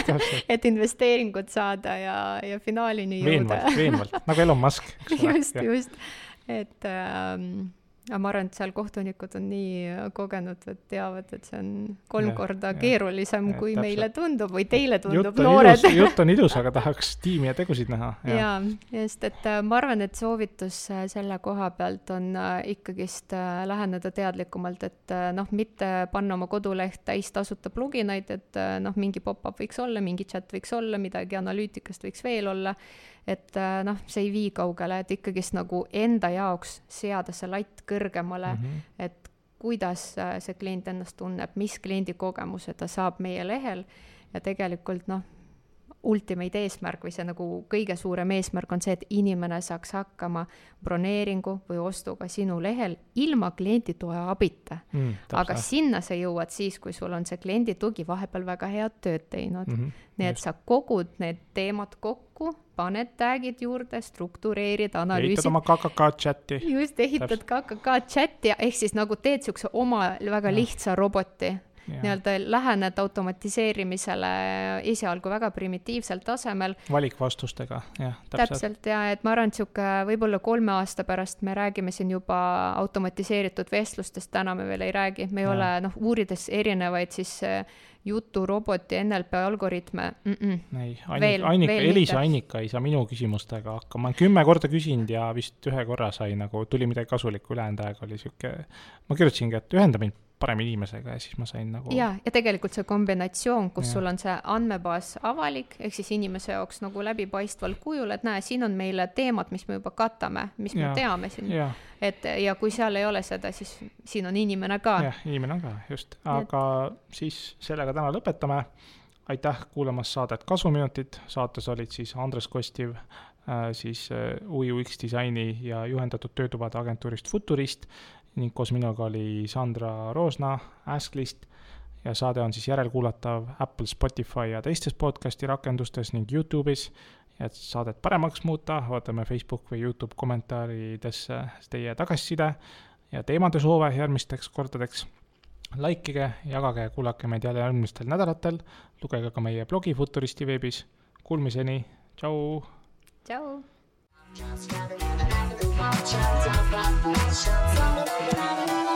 et investeeringut saada ja, ja finaalini jõuda. veenvalt, veenvalt, nagu Elon Musk. just, just, et ähm, aga ma arvan, et seal kohtunikud on nii äh, kogenud, et teavad, et see on kolm ja, korda ja, keerulisem, kui täpselt. meile tundub või teile tundub, noored. jutt on ilus, aga tahaks tiimi ja tegusid näha. jaa, just, et äh, ma arvan, et soovitus äh, selle koha pealt on ikkagist läheneda teadlikumalt, et noh, mitte panna oma koduleht täis tasuta pluginaid, et noh, mingi pop-up võiks olla, mingi chat võiks olla, midagi analüütikast võiks veel olla et äh, noh, see ei vii kaugele, et ikkagist nagu enda jaoks seada see latt kõrgemale mm, -hmm. et kuidas äh, see klient ennast tunneb, mis kliendi kogemuse ta saab meie lehel ja tegelikult noh, ultimate eesmärk või see nagu kõige suurem eesmärk on see, et inimene saaks hakkama broneeringu või ostuga sinu lehel ilma kliendi toe abita mm,. aga sinna sa jõuad siis, kui sul on see kliendi tugi vahepeal väga head tööd teinud mm. -hmm, nii et sa kogud need teemad kokku, paned tag'id juurde, struktureerid, analüüsid. ehitad oma KKK chati. just, ehitad KKK chati ehk siis nagu teed siukse oma väga lihtsa roboti nii-öelda lähened automatiseerimisele esialgu väga primitiivsel tasemel. valikvastustega, jah, täpselt. ja et ma arvan, et sihuke võib-olla kolme aasta pärast me räägime siin juba automatiseeritud vestlustest, täna me veel ei räägi, me ei ja. ole noh, uurides erinevaid siis äh, juturoboti NLP algoritme mm. -mm. ei, Annika, Annika, Elisa Annika ei saa minu küsimustega hakkama, kümme korda küsinud ja vist ühe korra sai nagu, tuli midagi kasulikku, ülejäänud aeg oli sihuke, ma kirjutasingi, et ühenda mind parema inimesega ja siis ma sain nagu. ja, ja tegelikult see kombinatsioon, kus ja. sul on see andmebaas avalik, ehk siis inimese jaoks nagu läbipaistval kujul, et näe, siin on meile teemad, mis me juba katame, mis ja. me teame siin. et ja kui seal ei ole seda, siis siin on inimene ka. jah, inimene on ka, just, aga et... siis sellega täna lõpetame. aitäh kuulamast saadet Kasvuminutid, saates olid siis Andres Kostiv äh,, siis äh, UX disaini ja juhendatud töötubade agentuurist Futurist ning koos minuga oli Sandra Roosna Asklist ja saade on siis järelkuulatav Apple, Spotify ja teistes podcasti rakendustes ning Youtube'is. ja et saadet paremaks muuta, vaatame Facebook või Youtube kommentaaridesse teie tagasiside ja teemade soove järgmisteks kordadeks. likeige, jagage, kuulake meid jälle järgmistel nädalatel, lugege ka meie blogi Futuristi veebis, kuulmiseni, tšau! tšau! Chance of love, chance of love,